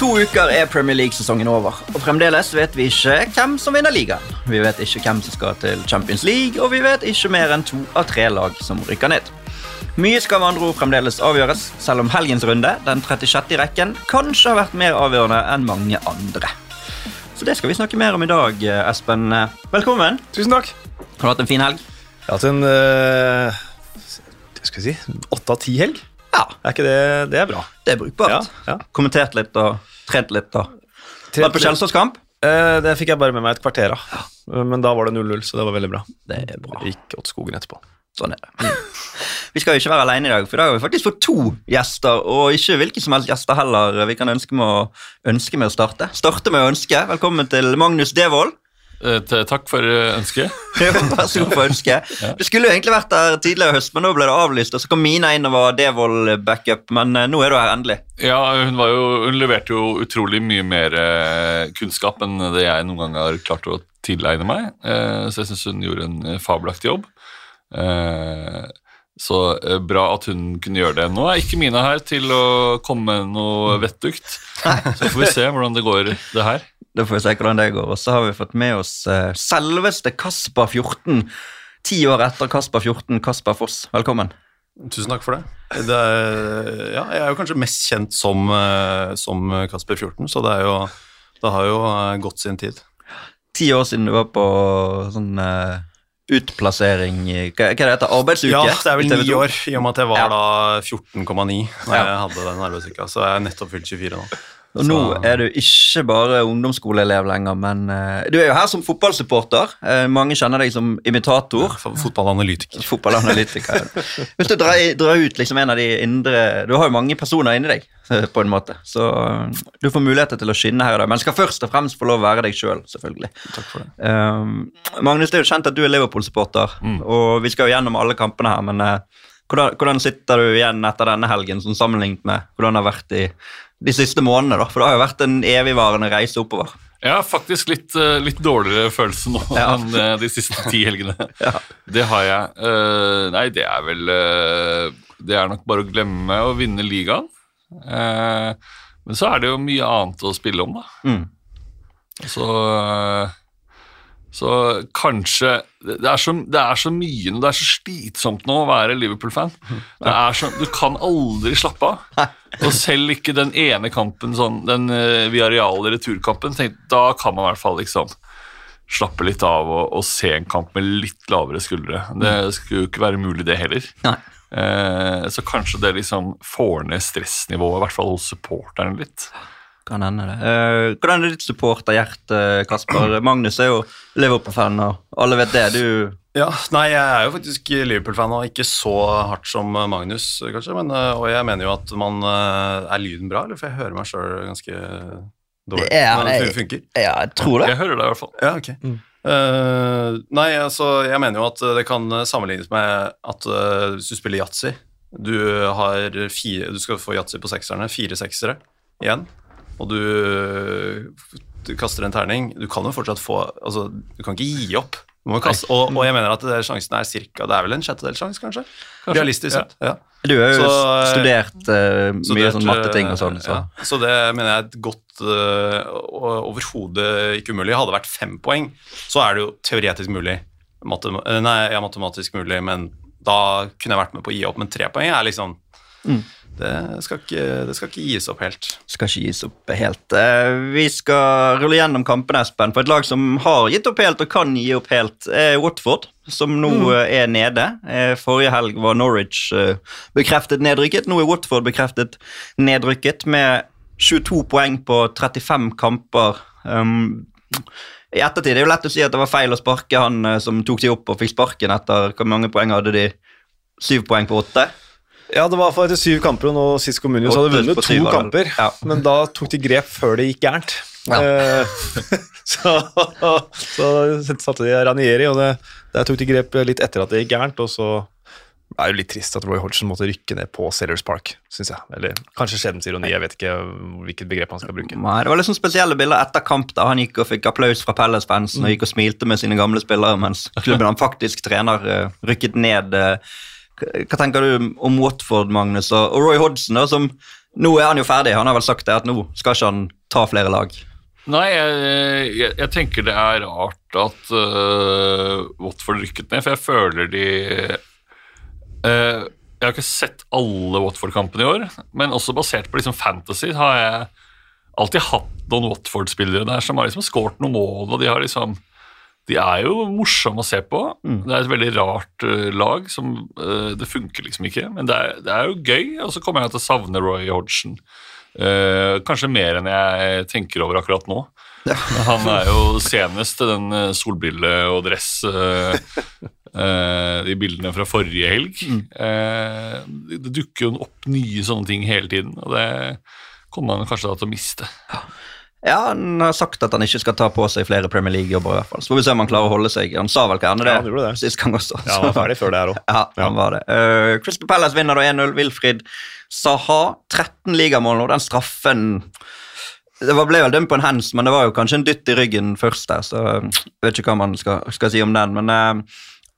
to uker er Premier League-sesongen over, og fremdeles vet vi ikke hvem som vinner ligaen. Vi vet ikke hvem som skal til Champions League, og vi vet ikke mer enn to av tre lag som rykker ned. Mye skal med andre ord fremdeles avgjøres, selv om helgens runde, den 36. i rekken, kanskje har vært mer avgjørende enn mange andre. Så det skal vi snakke mer om i dag, Espen. Velkommen. Tusen takk. Har du hatt en fin helg? Jeg har hatt en uh, skal vi si, åtte av ti-helg. Ja. Er ikke det, det er bra. Det er brukbart. Ja, ja. Kommentert litt og trent litt. og Trent Vært på litt. Kjelsås-kamp? Eh, det fikk jeg bare med meg et kvarter av. Ja. Men da var det 0-0, så det var veldig bra. Det er bra. Gikk åt skogen etterpå. Sånn er det. Vi skal jo ikke være alene i dag, for i dag har vi faktisk fått to gjester. Og ikke hvilke som helst gjester heller. Vi kan ønske med å, ønske med å starte. Starte med å ønske. Velkommen til Magnus Devold. Eh, Takk for eh, ønsket. Jo, Vær så god for ønsket. Du skulle jo egentlig vært der tidligere i høst, men nå ble det avlyst. Og så kom Mina inn og var Devold-backup, men eh, nå er du her endelig. Ja, hun, var jo, hun leverte jo utrolig mye mer kunnskap enn det jeg noen gang har klart å tilegne meg. Så jeg syns hun gjorde en fabelaktig jobb. Så bra at hun kunne gjøre det. Nå er ikke Mina her til å komme med noe vettugt. Så får vi se hvordan det går, det her. Da får vi se hvordan det går. Og så har vi fått med oss eh, selveste Kasper 14. Ti år etter Kasper 14, Kasper Foss. Velkommen. Tusen takk for det. det er, ja, jeg er jo kanskje mest kjent som, eh, som Kasper 14, så det, er jo, det har jo eh, gått sin tid. Ti år siden du var på sånn uh, utplassering Hva, hva det heter Arbeidsuke? Ja, det er vel ni år, i og med at jeg var Ja. da 14,9 da Ja. jeg hadde den arbeidsuka, så jeg er nettopp fylt 24 nå. Og nå er du ikke bare ungdomsskoleelev lenger, men uh, du er jo her som fotballsupporter. Uh, mange kjenner deg som imitator. Fotballanalytiker. Fotballanalytiker. Hvis du drar, drar ut liksom en av de indre Du har jo mange personer inni deg, eh, på en måte. Så uh, du får muligheter til å skinne her i dag, men skal først og fremst få lov å være deg sjøl, selv, selvfølgelig. Takk for det. Um, Magnus, det er jo kjent at du er Liverpool-supporter, og vi skal jo gjennom alle kampene her, men hvordan, hvordan sitter du igjen etter denne helgen, sånn sammenlignet med hvordan det har vært i de siste månedene? da? For det har jo vært en evigvarende reise oppover. Har faktisk litt, eh, litt dårligere følelse nå Ja. enn eh, de siste ti helgene. Ja. Det har jeg. Eh, nei, det er vel Det er nok bare å glemme å vinne ligaen. Men så er det jo mye annet å spille om, da. Mm. Så Så kanskje Det er så, det er så mye det er så slitsomt nå å være Liverpool-fan. Det er så, Du kan aldri slappe av. Og selv ikke den ene kampen, sånn, den uh, Viareale returkampen, tenk, da kan man i hvert fall liksom slappe litt av og, og se en kamp med litt lavere skuldre. Det skulle jo ikke være mulig, det heller. Eh, så kanskje det liksom får ned stressnivået, i hvert fall hos supporterne litt. Kan hende det. Eh, hvordan er ditt supporterhjerte, Kasper? Magnus er jo Liverpool-fan, og alle vet det. Du Ja, nei, jeg er jo faktisk Liverpool-fan, og ikke så hardt som Magnus, kanskje. Men, eh, og jeg mener jo at man eh, Er lyden bra, eller? For jeg hører meg sjøl ganske dårlig. Det er- Men det funker. Ja, jeg tror det. Jeg hører det i hvert fall. Ja, ok. Eh, nei, altså, jeg mener jo at det kan sammenlignes med at uh, hvis du spiller yatzy Du du skal få yatzy på sekserne, fire seksere igjen, og du, du kaster en terning. Du kan jo fortsatt få Altså, du kan ikke gi opp. Du må kaste, og, og jeg mener at det, sjansen er cirka Det er vel en sjettedels sjanse, kanskje? Realistisk sett. Ja. Du har jo Så, eh, studert uh, mye Studert, sånn matteting og sånn. eh, Så. Ja. Så det mener jeg er et godt uh, Overhodet ikke umulig. Hadde det vært fem poeng, så er det jo teoretisk mulig. Matem eh, nei, ja, matematisk mulig, men da kunne jeg vært med på å gi opp. Men tre poeng er liksom Mm. Det, skal ikke, det skal ikke gis opp helt. Skal ikke gis opp helt. Eh, vi skal rulle gjennom kampene, Espen. For et lag som har gitt opp helt og kan gi opp helt, er Watford, som nå mm. er nede. Eh, forrige helg var Norwich eh, bekreftet nedrykket. Nå er Watford bekreftet nedrykket med 22 poeng på 35 kamper. Um, I ettertid det er jo lett å si at det var feil å sparke han eh, som tok de opp og fikk sparken etter hvor mange poeng hadde de? Syv poeng på åtte? Ja, det var for syv kamper, og nå sist Comunio så hadde vunnet to kamper. Ja. Men da tok de grep før det gikk gærent. Ja. Eh, så, så satte de Ranieri, og det, der tok de grep litt etter at det gikk gærent. Og så er det jo litt trist at Roy Hodgson måtte rykke ned på Sellers Park, syns jeg. Eller kanskje skjebnens ironi, jeg vet ikke hvilket begrep han skal bruke. Nei, Det var sånn spesielle bilder etter kamp. da Han gikk og fikk applaus fra Pelles-fansen og gikk og smilte med sine gamle spillere, mens klubben han faktisk trener, eh, rykket ned. Hva tenker du om Watford, Magnus, og Roy Hodgson, da, som Nå er han jo ferdig. Han har vel sagt det at nå skal ikke han ta flere lag. Nei, jeg, jeg, jeg tenker det er rart at uh, Watford rykket ned, for jeg føler de uh, Jeg har ikke sett alle Watford-kampene i år, men også basert på liksom fantasy har jeg alltid hatt noen Watford-spillere der som har liksom skåret noen mål, og de har liksom de er jo morsomme å se på. Mm. Det er et veldig rart uh, lag. som uh, Det funker liksom ikke, men det er, det er jo gøy. Og så kommer jeg til å savne Roy Hodgson. Uh, kanskje mer enn jeg tenker over akkurat nå. Han er jo senest den solbrille og dress De bildene fra forrige helg. Det, det dukker jo opp nye sånne ting hele tiden, og det kommer man kanskje da til å miste. Ja, Han har sagt at han ikke skal ta på seg flere Premier League-jobber. i hvert fall. Så får vi se om han klarer å holde seg. Han sa vel gjerne det, Ja, gjorde det. sist gang også. Ja, han var ferdig før det her òg. Ja, han var det. Uh, Crystal Palace vinner da 1-0. Wilfrid Saha, 13 ligamål nå. Den straffen Det ble vel dømt på en hands, men det var jo kanskje en dytt i ryggen først der, så jeg vet ikke hva man skal, skal si om den. Men uh,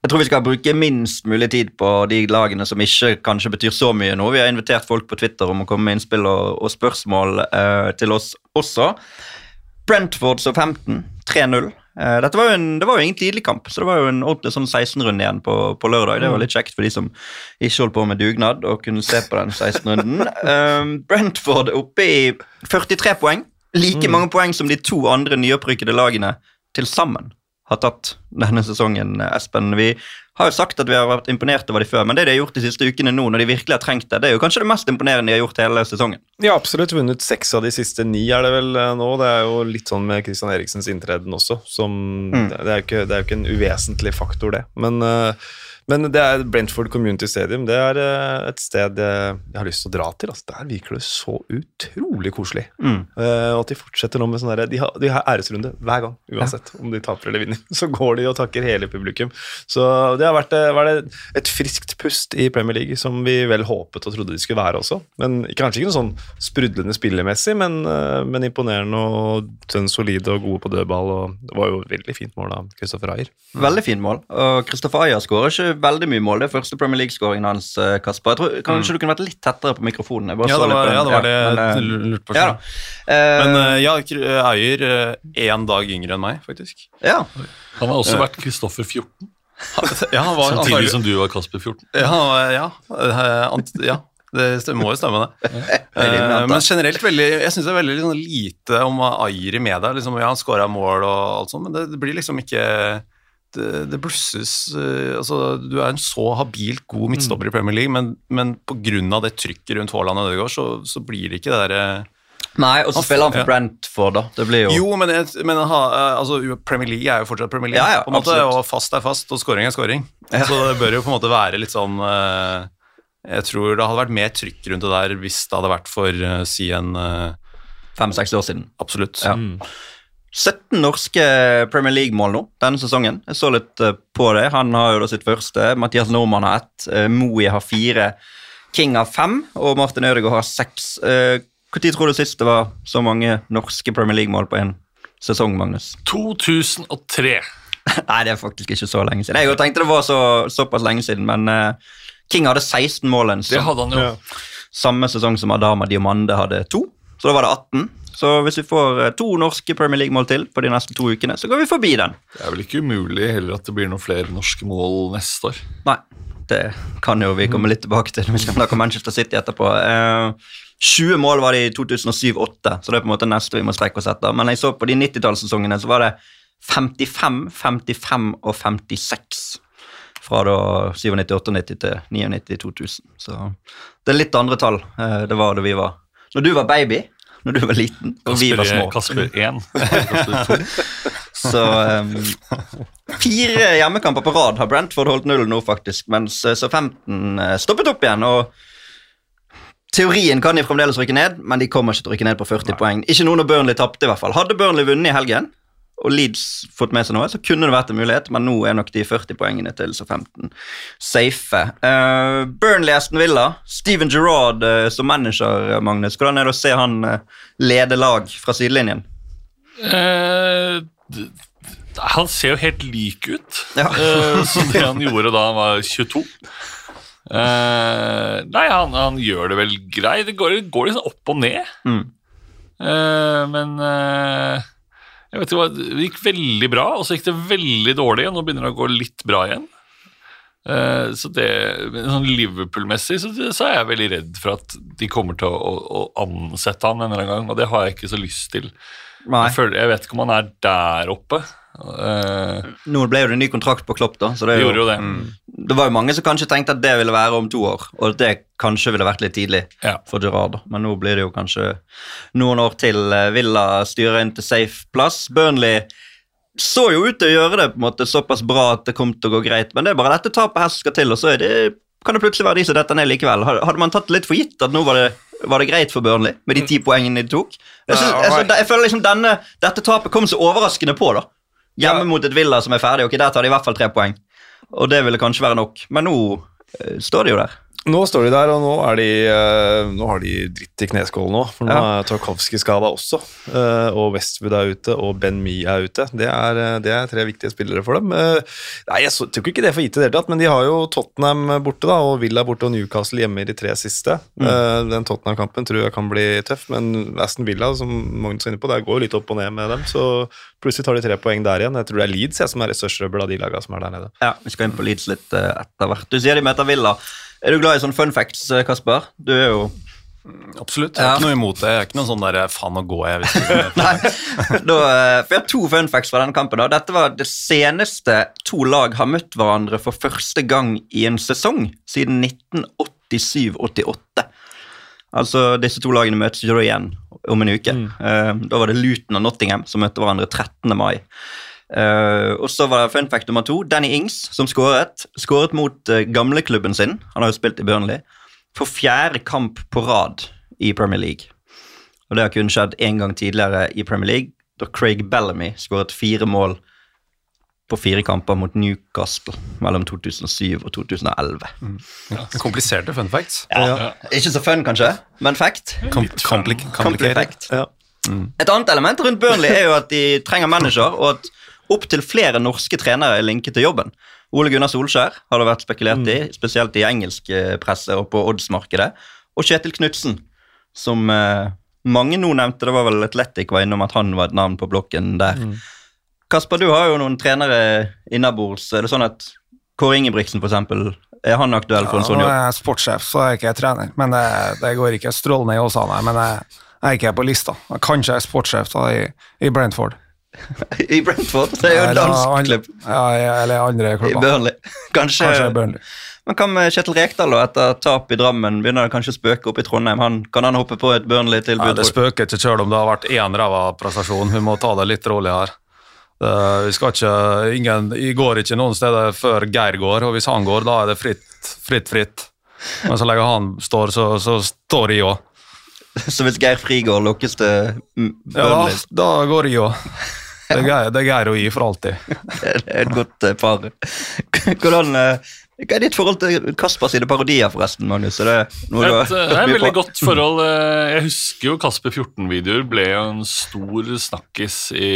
jeg tror vi skal bruke minst mulig tid på de lagene som ikke kanskje betyr så mye nå. Vi har invitert folk på Twitter om å komme med innspill og, og spørsmål eh, til oss også. Brentford så 15, 3-0. Eh, dette var jo en, det var jo ingen tidlig kamp, så det var jo en ordentlig sånn 16-runde igjen på, på lørdag. Det var litt kjekt for de som ikke holdt på med dugnad, og kunne se på den 16-runden. Eh, Brentford oppe i 43 poeng. Like mange poeng som de to andre nyopprykkede lagene til sammen har tatt denne sesongen, Espen. Vi har jo sagt at vi har vært imponert over de før, men det de har gjort de siste ukene nå, når de virkelig har trengt det, det er jo kanskje det mest imponerende de har gjort hele sesongen. De har absolutt vunnet seks av de siste ni, er det vel eh, nå. Det er jo litt sånn med Christian Eriksens inntreden også, som Mm. det, er ikke, det er jo ikke en uvesentlig faktor, det. Men, eh, men det er Brentford Community Stadium. Det er eh, et sted jeg, jeg har lyst til å dra til. Altså. Der virker det så utrolig koselig. Mm. Uh, og at de fortsetter nå med sånn de, har- de har æresrunde hver gang, uansett om de taper eller vinner. Så går de og takker hele publikum. Så det har vært, eh, var det et friskt pust i Premier League, som vi vel håpet og trodde de skulle være også. Men Kanskje ikke noe sånn sprudlende spillemessig, men, uh, men imponerende og solide og gode på dødball. Og det var jo veldig fint mål av Kristoffer Ayer. Veldig fint mål. Og Kristoffer Ayer skårer ikke veldig mye mål. Det er første Premier League-skåringen hans, eh, Kasper. Jeg tror, kanskje du kunne vært litt tettere på mikrofonen? Jeg bare Ja, så det litt var, på den. ja, det, var det jeg eh, lurte på. ja, selv. da. Eh, Men uh, ja, Eier én dag yngre enn meg, faktisk. ja. Han har også vært Kristoffer 14, Ja, han var samtidig antagelig- som du var Kasper 14. Ja, han var- ja, eh, ant, ja. Det må jo stemme, det. Eh, men generelt veldig, jeg syns det er veldig liksom, lite om Ayer i media. Liksom, ja, han scora mål og alt sånt, men det, det blir liksom ikke det, det blusses eh, altså, Du er en så habilt god midtstopper i Premier League, men, men pga. det trykket rundt Haaland og Ødegaard, så, så blir det ikke det derre Nei, og så spiller han for for Brentford, da. Det blir jo, Jo, men, men ha, eh, altså, Premier League er jo fortsatt Premier League. Ja, ja, på en måte, absolutt. og fast er fast, og scoring er scoring. Ja. Så det bør jo på en måte være litt sånn eh, Jeg tror det hadde vært mer trykk rundt det der hvis det hadde vært for eh, si en eh, fem-seks år siden. Absolutt. Ja. 17 norske Premier League-mål nå denne sesongen. Jeg så litt eh, på det. Han har jo da sitt første. Mathias Normann har ett. eh, Moe har fire. King har fem, og Martin Ødegaard har seks. Eh, Når tror du sist det var så mange norske Premier League-mål på en sesong, Magnus? 2003. Nei, det er faktisk ikke så lenge siden. Jeg tenkte det var så, såpass lenge siden, men King hadde 16 mål en Det hadde han jo. Samme sesong som Adama Diomande hadde to. Så da var det 18. Så hvis vi får eh, to norske Premier League-mål til på de neste to ukene, så går vi forbi den. Det er vel ikke umulig heller at det blir noen flere norske mål neste år. Nei, det kan jo vi komme litt tilbake til når vi skal snakke om Manchester City etterpå. Eh, 20 mål var det i 2007-2008, så det er på en måte neste vi må strekke oss etter. Men jeg så på de 90-tallssesongene, så var det 55, 55 og 56. Fra da 97-98 til 99-2000. Så det er litt andre tall eh, det var da vi var Når du var baby, når du var liten, og vi var små. Kasper 1. Kasper 2. Så um, Fire hjemmekamper på rad har Brentford holdt null nå, faktisk, mens eh, så 15 eh, stoppet opp igjen. og Teorien kan de fremdeles rykke ned, men de kommer ikke til å rykke ned på 40 poeng. Ikke noen når Burnley tapte, i hvert fall. Hadde Burnley vunnet i helgen, og Leeds fått med seg noe, så kunne det vært en mulighet, men nå er nok de 40 poengene til så 15 safe. Uh, Burnley Aston Villa. Steven Gerrard uh, som manager, eh, Magnus. Hvordan er det å se han uh, lede lag fra sidelinjen? Uh, han ser jo helt lik ut Ja. som det han gjorde da han var 22. Uh, nei, han, han gjør det vel greit. Det går, går liksom opp og ned. Mm. Uh, men eh, jeg vet ikke hva, det gikk veldig bra, og så gikk det veldig dårlig. Og nå begynner det å gå litt bra igjen. Eh, så det, sånn Liverpool-messig så, så er jeg veldig redd for at de kommer til å, å, å ansette han en eller annen gang, og det har jeg ikke så lyst til. Jeg, føler, jeg vet ikke om han er der oppe. Uh, Nå ble jo det ny kontrakt på Klopp, da. Så det, er gjorde jo, jo det. Mm. Det var jo mange som kanskje tenkte at det ville være om to år, og at det kanskje ville vært litt tidlig Ja. for Gerrard. Men nå blir det jo kanskje noen år til. Eh, Villa styrer inn til safe plass. Burnley så jo ut til å gjøre det på en måte såpass bra at det kom til å gå greit, men det er bare dette tapet her som skal til, og så det, kan det plutselig være de som detter ned likevel. Hadde hadde man tatt det litt for gitt at nå var det, var det greit for Burnley med de ti poengene de tok? Jeg, synes, jeg, synes, jeg føler liksom denne, dette tapet kom så overraskende på, da. Hjemme Ja. mot et Villa som er ferdig, ok, der tar de i hvert fall tre poeng. Og det ville kanskje være nok, men nå eh, står de jo der. Nå står de der, og nå, er de, eh, nå har de dritt i kneskålen nå. For nå Ja. er Tarkovskij skada også. eh, og Westwood er ute, og Ben Me er ute. Det er, eh, det er tre viktige spillere for dem. Nei, Jeg tror ikke det for gitt i det hele tatt, men de har jo Tottenham borte, da, og Villa borte og Newcastle hjemme i de tre siste. Mm. den Tottenham-kampen tror jeg kan bli tøff, men Aston Villa, som Magnus er inne på, der går jo litt opp og ned med dem. Så plutselig tar de tre poeng der igjen. Jeg tror det er Leeds jeg, som er ressursrøbbel av de lagene som er der nede. Ja, Vi skal inn på Leeds litt etter hvert. Du sier de møter Villa. Er du glad i sånne fun facts, eh, Kasper? Du er jo Absolutt. Jeg har ikke noe imot det. Jeg er ikke noen sånn der faen, nå går jeg. Hvis Nei. Da, eh, for jeg har to fun facts fra denne kampen. Da. Dette var det seneste to lag har møtt hverandre for første gang i en sesong siden 1987-88. Altså, disse to lagene møtes jo da igjen om en uke. Mm. da var det Luton og Nottingham som møtte hverandre 13. mai. Eh, og så var det fun fact nummer to. Danny Ings som skåret. Skåret mot uh, gamleklubben sin. Han har jo spilt i Burnley. For fjerde kamp på rad i Premier League. Og det har kun skjedd én gang tidligere i Premier League, da Craig Bellamy skåret fire mål på fire kamper mot Newcastle mellom 2007 og 2011. Kompliserte fun facts. Ja. Ikke så fun, kanskje, men fact. Kom, komplik, komplikated. Fact. Ja. Et annet element rundt Burnley er jo at de trenger manager, og at opptil flere norske trenere er linket til jobben. Ole Gunnar Solskjær har det vært spekulert i, spesielt i engelsk eh, presse og på oddsmarkedet. Og Kjetil Knutsen, som eh, mange nå nevnte, det var vel Atletic var innom at han var et navn på blokken der. Kasper, du har jo noen trenere innabords. Er det sånn at Kåre Ingebrigtsen, for eksempel, er han aktuell for en sånn jobb? nå jobb? er jeg sportssjef, så er jeg ikke trener. Men det, det går ikke strålende i Åsane. Men jeg, jeg er ikke på lista. Kanskje jeg er sportssjef da, i, i Brentford. I Brentford? Det er jo en dansk an- klubb. Ja, eller andre I klubber. Burnley. Kanskje, Kanskje Burnley. Men hva med Kjetil Rekdal. Etter tap i Drammen begynner det kanskje å spøke opp i Trondheim. Han, kan han hoppe på et Burnley-tilbud? Ja, det spøker ikke selv om det har vært én ræva prestasjon. Vi må ta det litt rolig her. Eh, vi skal ikke, ingen, Jeg går ikke noen steder før Geir går, og hvis han går, da er det fritt, fritt, fritt. Men så lenge han står, så, så står jeg òg. Så hvis Geir Frigård lukkes til Burnley? Ja, da går jeg òg. Det er det er og jeg for alltid. det er et godt eh, par. Hvordan, eh, hva er ditt forhold til Kasper sine parodier, forresten, Magnus? Er det Et, eh, det er et veldig godt forhold. Jeg husker jo Kasper 14-videoer ble jo en stor snakkis i,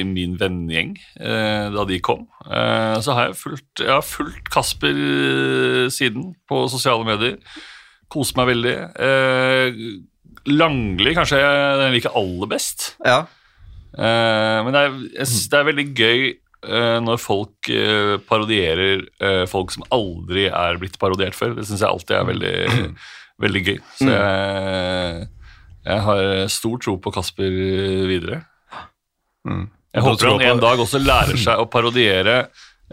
i min vennegjeng eh, da de kom. Eh, Så har jeg fulgt, jeg har fulgt Kasper siden på sosiale medier. Koser meg veldig. Eh, Langli kanskje den jeg liker aller best. Ja. Eh, men det er, jeg det er veldig gøy uh, når folk uh, parodierer folk som aldri er blitt parodiert før. Det syns jeg alltid er veldig, veldig gøy. Så jeg, jeg har stor tro på Kasper videre. Jeg håper han en dag også lærer seg å parodiere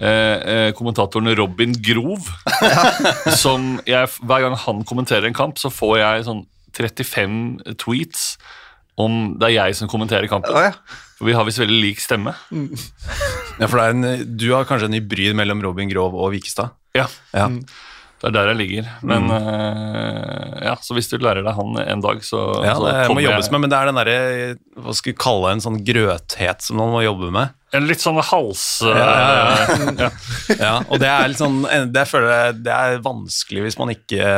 eh, eh, kommentatoren Robin Grov. som jeg, Hver gang han kommenterer en kamp, så får jeg sånn 35 tweets om det er jeg som kommenterer kampen. Ja, ja. For vi har visst veldig lik stemme. Ja, for det er en, Du har kanskje en hybrid mellom Robin Grov og Vikestad? Ja, Ja. Det er der jeg ligger. Men eh, ja, Så hvis du lærer deg han en dag, så, Ja, så det må kommer jobbes jeg- med, men det er den derre Hva skal vi kalle en sånn grøthet som man må jobbe med. En litt sånn hals... Ja, ja, ja. Ja, og det er litt sånn Det jeg føler jeg- det er vanskelig hvis man ikke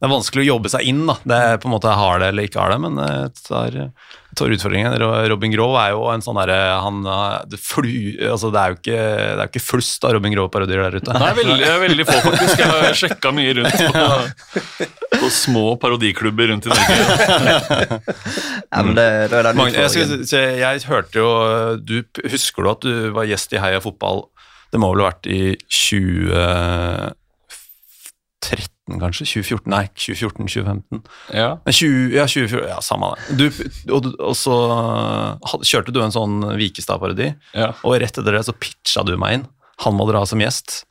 det er vanskelig å jobbe seg inn. da. Det er på en måte Har det eller ikke har det, men eh, jeg tar, tar utfordringen. Robin Grove er jo en sånn derre eh, det, fly, altså det er jo ikke, det er jo ikke flust av Robin Grove-parodier der ute. Nei, veldig, veldig få, faktisk. Jeg har sjekka mye rundt på, på små parodiklubber rundt i Norge. Ja, men det, det er den Magne, jeg, si- jeg hørte jo du, Husker du at du var gjest i Heia Fotball? Det må vel ha vært i 2013, kanskje? 2014? Nei, 2014-2015. Ja. Men 20, ja, 2014, ja, samme det. Du, og, og så had- kjørte du en sånn Vikestad-parodi, Ja. og rett etter det så pitcha du meg inn. Han må dra som gjest.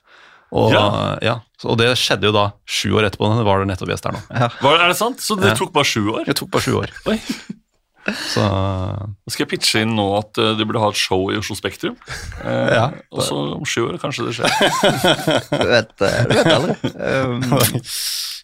Og, Ja. ja. og det skjedde jo da sju år etterpå. Det var du nettopp gjest her nå. Var, er det sant? Så det Ja. tok bare sju år? Det tok bare sju år. Oi. Så skal jeg pitche inn nå at de burde ha et show i Oslo Spektrum. Eh, Ja. Og så om sju år kanskje det skjer. Du vet, eh, du vet aldri. Um,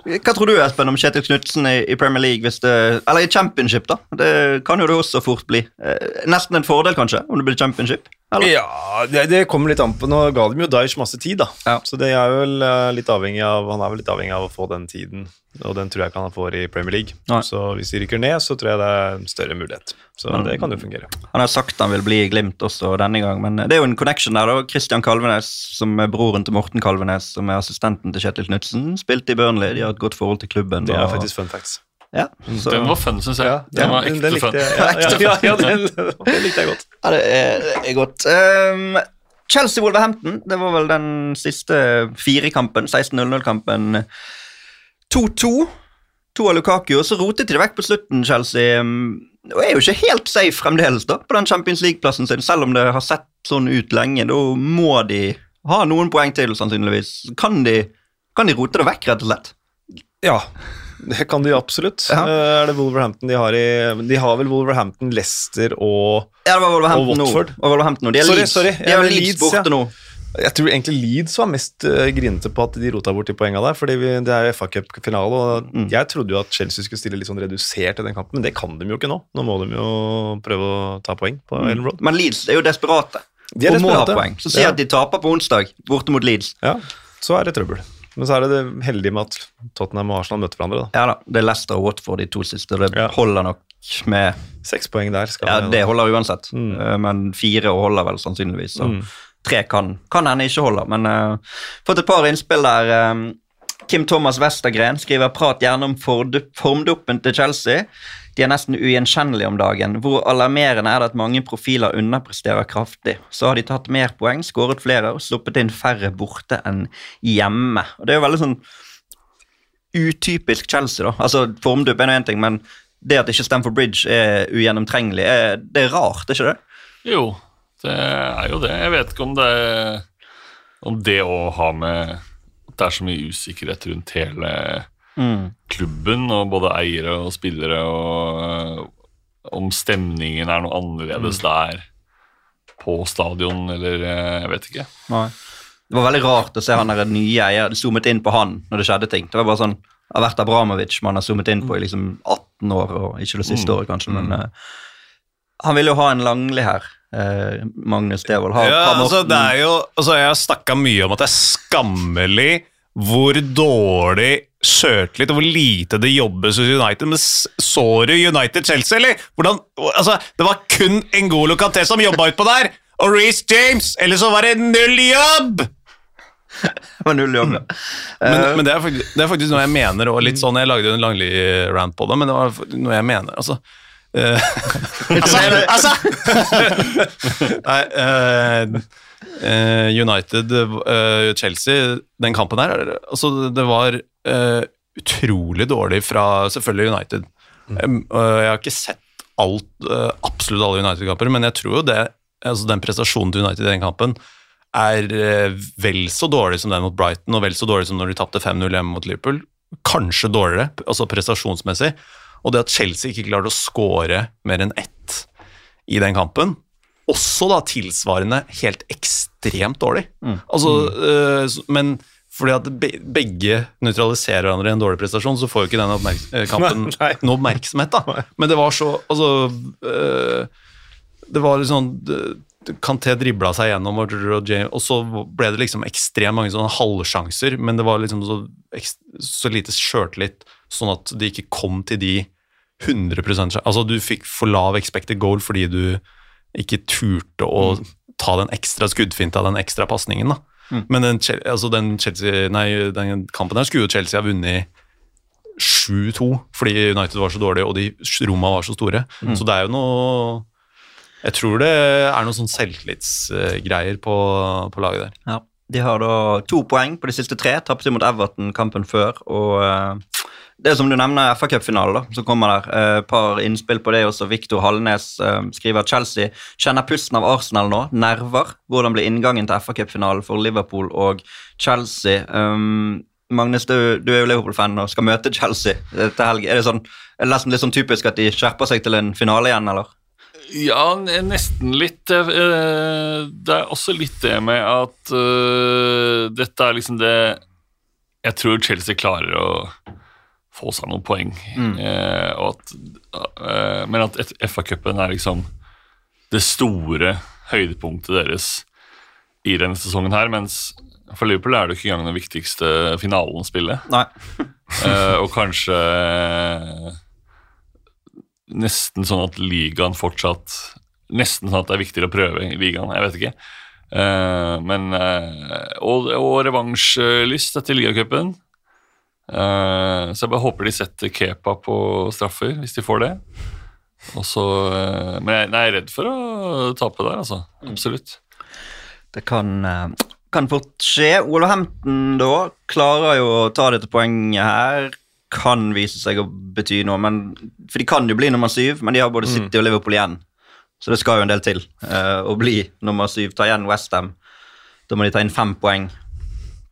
hva tror du, Espen, om Kjetil Knutsen i, i Premier League, hvis det, eller i championship? da? Det kan jo det også fort bli. Eh, Nesten en fordel, kanskje, om det blir championship? Eller? Ja, det, det kommer litt an på. Nå ga de jo Daish masse tid, da. Ja. Så det er vel eh, litt avhengig av, han er vel litt avhengig av å få den tiden. Og den tror jeg ikke han får i Premier League. Nei. Så hvis de rykker ned, så tror jeg det er en større mulighet. Så Men- det kan jo fungere. Han har sagt han vil bli i Glimt også denne gang, men det er jo en connection der. da. Christian Kalvenes, som er broren til Morten Kalvenes, som er assistenten til Kjetil Knutsen, spilte i Burnley. De har et godt forhold til klubben. Det er og- faktisk fun facts. Ja, så, Den var fun, syns jeg. den var ekte likte fun. jeg. Ja, ja, ja, ja, den, den likte jeg godt. Ja, det er, det er godt. Um, Chelsea-Wolverhampton, det var vel den siste firekampen, 16-0-0-kampen. 2-2. To av Lukaku, og så rotet de vekk på slutten, Chelsea. um, Og er jo ikke helt safe fremdeles da, på den Champions League-plassen sin, selv om det har sett sånn ut lenge. Da må de ha noen poeng til, sannsynligvis. Kan de, kan de rote det vekk, rett og slett? Ja, det kan de absolutt. Ja. Eh, Er det Wolverhampton de har i De har vel Wolverhampton, Leicester og Ja, det var Wolverhampton Og nå. Watford. Og Wolverhampton nå. De er Sorry, Leeds, sorry. De er Leeds, Leeds, borte ja. nå. Jeg tror egentlig Leeds var mest uh, grinete på at de rota bort de poengene der, fordi vi, det er FA Cup-finale, og Mm. jeg trodde jo at Chelsea skulle stille litt sånn redusert i den kampen, men det kan de jo ikke nå. Nå må de jo prøve å ta poeng på Ellen Road. Men Leeds er jo desperate. De er og må ha poeng. Så si at de taper på onsdag, borte mot Leeds. Ja, så er det trøbbel. Men så er det det heldige med at Tottenham og Arsenal møter hverandre. da. Ja da, det er Leicester og Watford de to siste. Det Ja. holder nok med Seks poeng der. skal Ja, det holder uansett. Mm. Eh, Men fire holder vel sannsynligvis. Så Mm. tre kan, kan hende ikke holder. Men uh, fått et par innspill der. Um, Kim Thomas Westergren skriver prat gjerne om formduppen til Chelsea. De er nesten ugjenkjennelige om dagen. Hvor alarmerende er det at mange profiler underpresterer kraftig? Så har de tatt mer poeng, skåret flere og sluppet inn færre borte enn hjemme. Og Det er jo veldig sånn utypisk Chelsea, da. Altså, Formdupp er nå én ting, men det at ikke Stamford Bridge er ugjennomtrengelig, er, det er rart, er ikke det? Jo, det er jo det. Jeg vet ikke om det om det å ha med at det er så mye usikkerhet rundt hele klubben, og både eiere og spillere, og øh, om stemningen er noe annerledes der på stadion, eller øh, jeg vet ikke. Det var veldig rart å se han der nye eier zoomet inn på han når det skjedde ting. Det var bare sånn det har vært Abramovic man har zoomet inn på i liksom 18 år, og ikke det siste året, kanskje, men uh, Han ville jo ha en Langli her, eh, Magnus Devold. Ha, Ja, ha altså, det er jo, altså, jeg har snakka mye om at det er skammelig hvor dårlig sjøltillit og hvor lite det jobbes hos United. Men så du United-Chelsea, eller? Hvordan, altså, det var kun Ngolo Kanté som jobba utpå der! Og Reece James! Eller så var det null jobb! Det var null jobb, ja. Men, Eh, men det, er faktisk, det er faktisk noe jeg mener, og litt sånn, jeg lagde jo en langlig rant på det, men det var noe jeg mener, altså. Eh, altså, altså! Nei, eh, United, eh, Chelsea, den kampen her, er- altså det var eh, utrolig dårlig fra selvfølgelig United. Mm. Uh, jeg har ikke sett alt, uh, absolutt alle United-kamper, men jeg tror jo det, altså den prestasjonen til United i den kampen, er eh, vel så dårlig som den mot Brighton, og vel så dårlig som når de tapte 5-0 hjemme mot Liverpool. Kanskje dårligere, altså prestasjonsmessig. Og det at Chelsea ikke klarte å score mer enn ett i den kampen, også da tilsvarende helt ekstremt dårlig. Altså, eh, s- men fordi at begge nøytraliserer hverandre i en dårlig prestasjon, så får jo ikke den oppmerks eh, kampen Nei. noe oppmerksomhet. da. Men det var så Altså øh, Det var litt sånn Kanté dribla seg gjennom, og, og, så ble det liksom ekstremt mange sånne halvsjanser, men det var liksom så, så lite sjøltillit, sånn at det ikke kom til de 100 sjan- Altså, du fikk for lav expected goal fordi du ikke turte å ta den ekstra skuddfinta, den ekstra pasningen, da. Men den, altså den, Chelsea, nei, den kampen der skulle jo Chelsea ha vunnet 7-2 fordi United var så dårlig og de rommene var så store. Så det er jo noe Jeg tror det er noen sånn selvtillitsgreier på, på laget der. Ja. De har da to poeng på de siste tre. Tapte mot Everton kampen før. Og eh, det er som du nevner, FA Cup-finale som kommer der. Et eh, par innspill på det også. Viktor Hallnes eh, skriver at Chelsea kjenner pusten av Arsenal nå. Nerver. Hvordan blir inngangen til FA Cup-finalen for Liverpool og Chelsea? Um, Magnus, du, du er jo Liverpool-fan og skal møte Chelsea til helg. Er det, sånn, er det litt sånn typisk at de skjerper seg til en finale igjen, eller? Ja, nesten litt. Det er også litt det med at uh, dette er liksom det Jeg tror Chelsea klarer å få seg noen poeng. Eh, og at, eh, men at FA-cupen er liksom det store høydepunktet deres i denne sesongen her, mens for Liverpool er det ikke engang den viktigste finalen å spille. Nei. Eh, og kanskje nesten sånn at ligaen fortsatt Nesten sånn at det er viktigere å prøve i ligaen. Jeg vet ikke. Eh, men eh, Og, og revansjlyst etter ligacupen. Eh, så jeg bare håper de setter Kepa på straffer, hvis de får det. Og så eh, Men jeg, nei, jeg er redd for å tape der, altså. Absolutt. Det kan, eh, kan fort skje. Wolverhampton da klarer jo å ta dette poenget her. Kan vise seg å bety noe, men, for de kan jo bli nummer syv, men de har både City og Liverpool igjen. Så det skal jo en del til uh, å bli nummer syv. Ta igjen Westham. Da må de ta inn fem poeng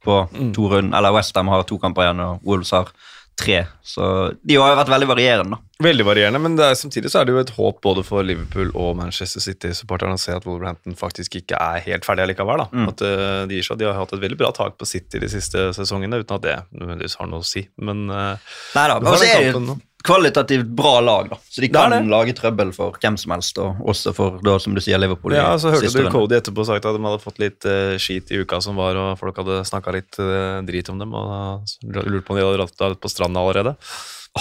på to runder. Eller Westham har to kamper igjen, og Wolves har tre. Så de har jo vært veldig varierende. da. Veldig varierende, men det er, samtidig så er det jo et håp både for Liverpool og Manchester City-supporterne å se at Wolverhampton faktisk ikke er helt ferdig allikevel. da. At uh, De gir seg, de har hatt et veldig bra tak på City de siste sesongene, uten at det nødvendigvis har noe å si. Men uh, Neida, Du har den de kampen nå. Kvalitativt bra lag, da. Så de kan det. lage trøbbel for hvem som helst, og også for, da, som du sier, Liverpool. ja, så hørte du. Cody etterpå sagt at de hadde fått litt uh, skit i uka som var, og folk hadde snakka litt uh, drit om dem, og uh, lurte på om de hadde dratt på stranda allerede.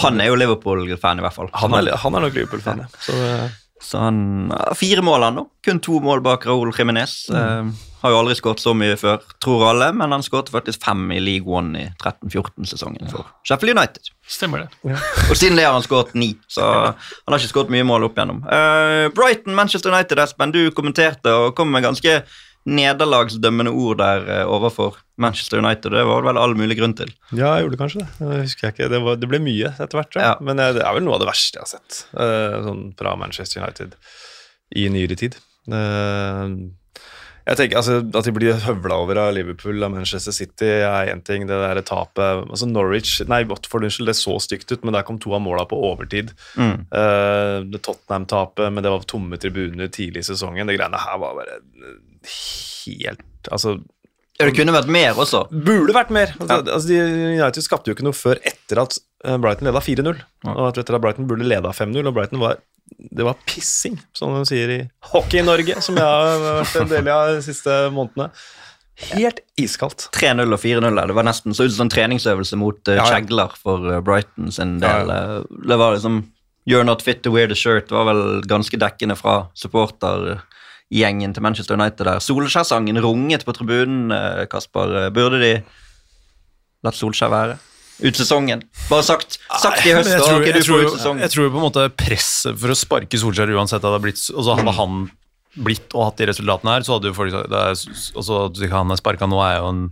Han er jo Liverpool-fan, i hvert fall. Han er, han er nok Liverpool-fan, ja. Så, uh, Så han Fire mål, han, da. Kun to mål bak Raúl Jiménez. Eh, har jo aldri skåret så mye før, tror alle, men han skåret faktisk fem i League One i 13-14-sesongen for Sheffield United. Stemmer det. Og siden det har han skåret ni, så han har ikke skåret mye mål opp igjennom. Uh, Brighton, Manchester United, Espen, du kommenterte og kom med ganske nederlagsdømmende ord der uh, overfor Manchester United. Det var det vel all mulig grunn til. Ja, jeg gjorde kanskje det. Det husker jeg ikke. Det, var, det ble mye etter hvert. Ja. Men eh, det er vel noe av det verste jeg har sett uh, sånn fra Manchester United i nyere tid. Eh, jeg tenker altså, At de blir høvla over av Liverpool av Manchester City, er én ting. Det der tapet altså Norwich Nei, Watford, unnskyld, det så stygt ut, men der kom to av måla på overtid. Mm. Uh, Tottenham-tapet, men det var tomme tribuner tidlig i sesongen. Det greiene her var bare helt Altså det kunne vært mer også. Burde vært mer. Altså, altså, United skapte jo ikke noe før etter at eh, Brighton leda 4-0. Og etter at Brighton burde leda 5-0, og Brighton var det var pissing, som de sier i Hockey-Norge, som jeg har vært en del av de siste månedene. Helt iskaldt. 3-0 og 4-0. Det var nesten så ut som en treningsøvelse mot uh, Ja, ja. For eh, Brighton sin del. Ja, Eh, Det var liksom You're not fit to wear the shirt. Det var vel ganske dekkende fra supportergjengen til Manchester United der. Solskjær-sangen runget på tribunen, eh, Kasper. Eh, Burde de latt Solskjær være? Ut sesongen. Bare sagt, sagt i høst, jeg tror, jeg, tror, jeg, tror, jeg tror på en måte presset for å sparke Solskjær uansett hadde blitt altså Hadde han blitt og hatt de resultatene her, så hadde jo folk sagt At han er sparka nå, er jo en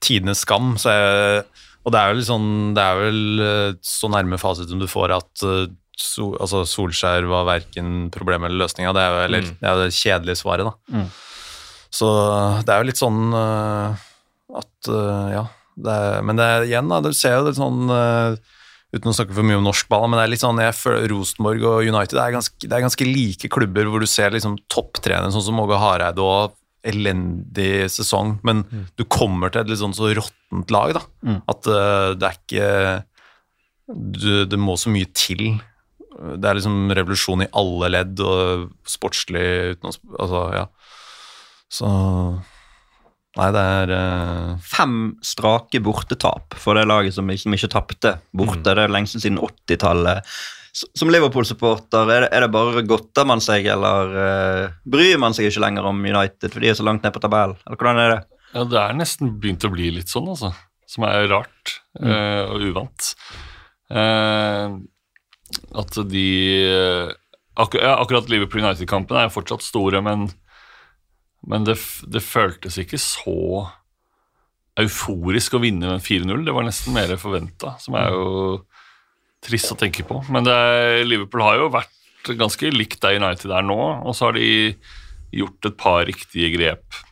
tidenes skam. Så jeg, og det er sånn Det er vel eh, så nærme fasit som du får at eh, so, altså Solskjær var verken problemet eller løsninga. Det er jo eller, det, er det kjedelige svaret, da. Mm. Så det er jo litt sånn uh, at uh, Ja. Det er, men det er igjen, da. Du ser jo det sånn uh, Uten å snakke for mye om norsk ball, men det er litt sånn, jeg føler Rosenborg og United det er ganske, det er ganske like klubber hvor du ser liksom topptrenere sånn som Åge Hareide og elendig sesong, men du kommer til et litt sånn så råttent lag, da. Mm. At uh, det er ikke du, Det må så mye til. Det er liksom revolusjon i alle ledd og sportslig utenom Altså, ja. Så Nei, det er uh... Fem strake bortetap for det laget som liksom ikke tapte borte. Mm. Det er lengst siden 80-tallet. Som Liverpool-supporter, er, det- er det bare godter man seg, eller uh, bryr man seg ikke lenger om United, for de er så langt ned på tabellen? Eller hvordan er det? Ja, det er nesten begynt å bli litt sånn, altså. Som er rart eh, og uvant. Eh, at de eh, akkur ja, Akkurat Liverpool United-kampen er fortsatt store, men, men det, det føltes ikke så euforisk å vinne med 4-0. Det var nesten mer forventa, som er jo trist å tenke på. Men det er, Liverpool har jo vært ganske likt der United er nå, og så har de gjort et par riktige grep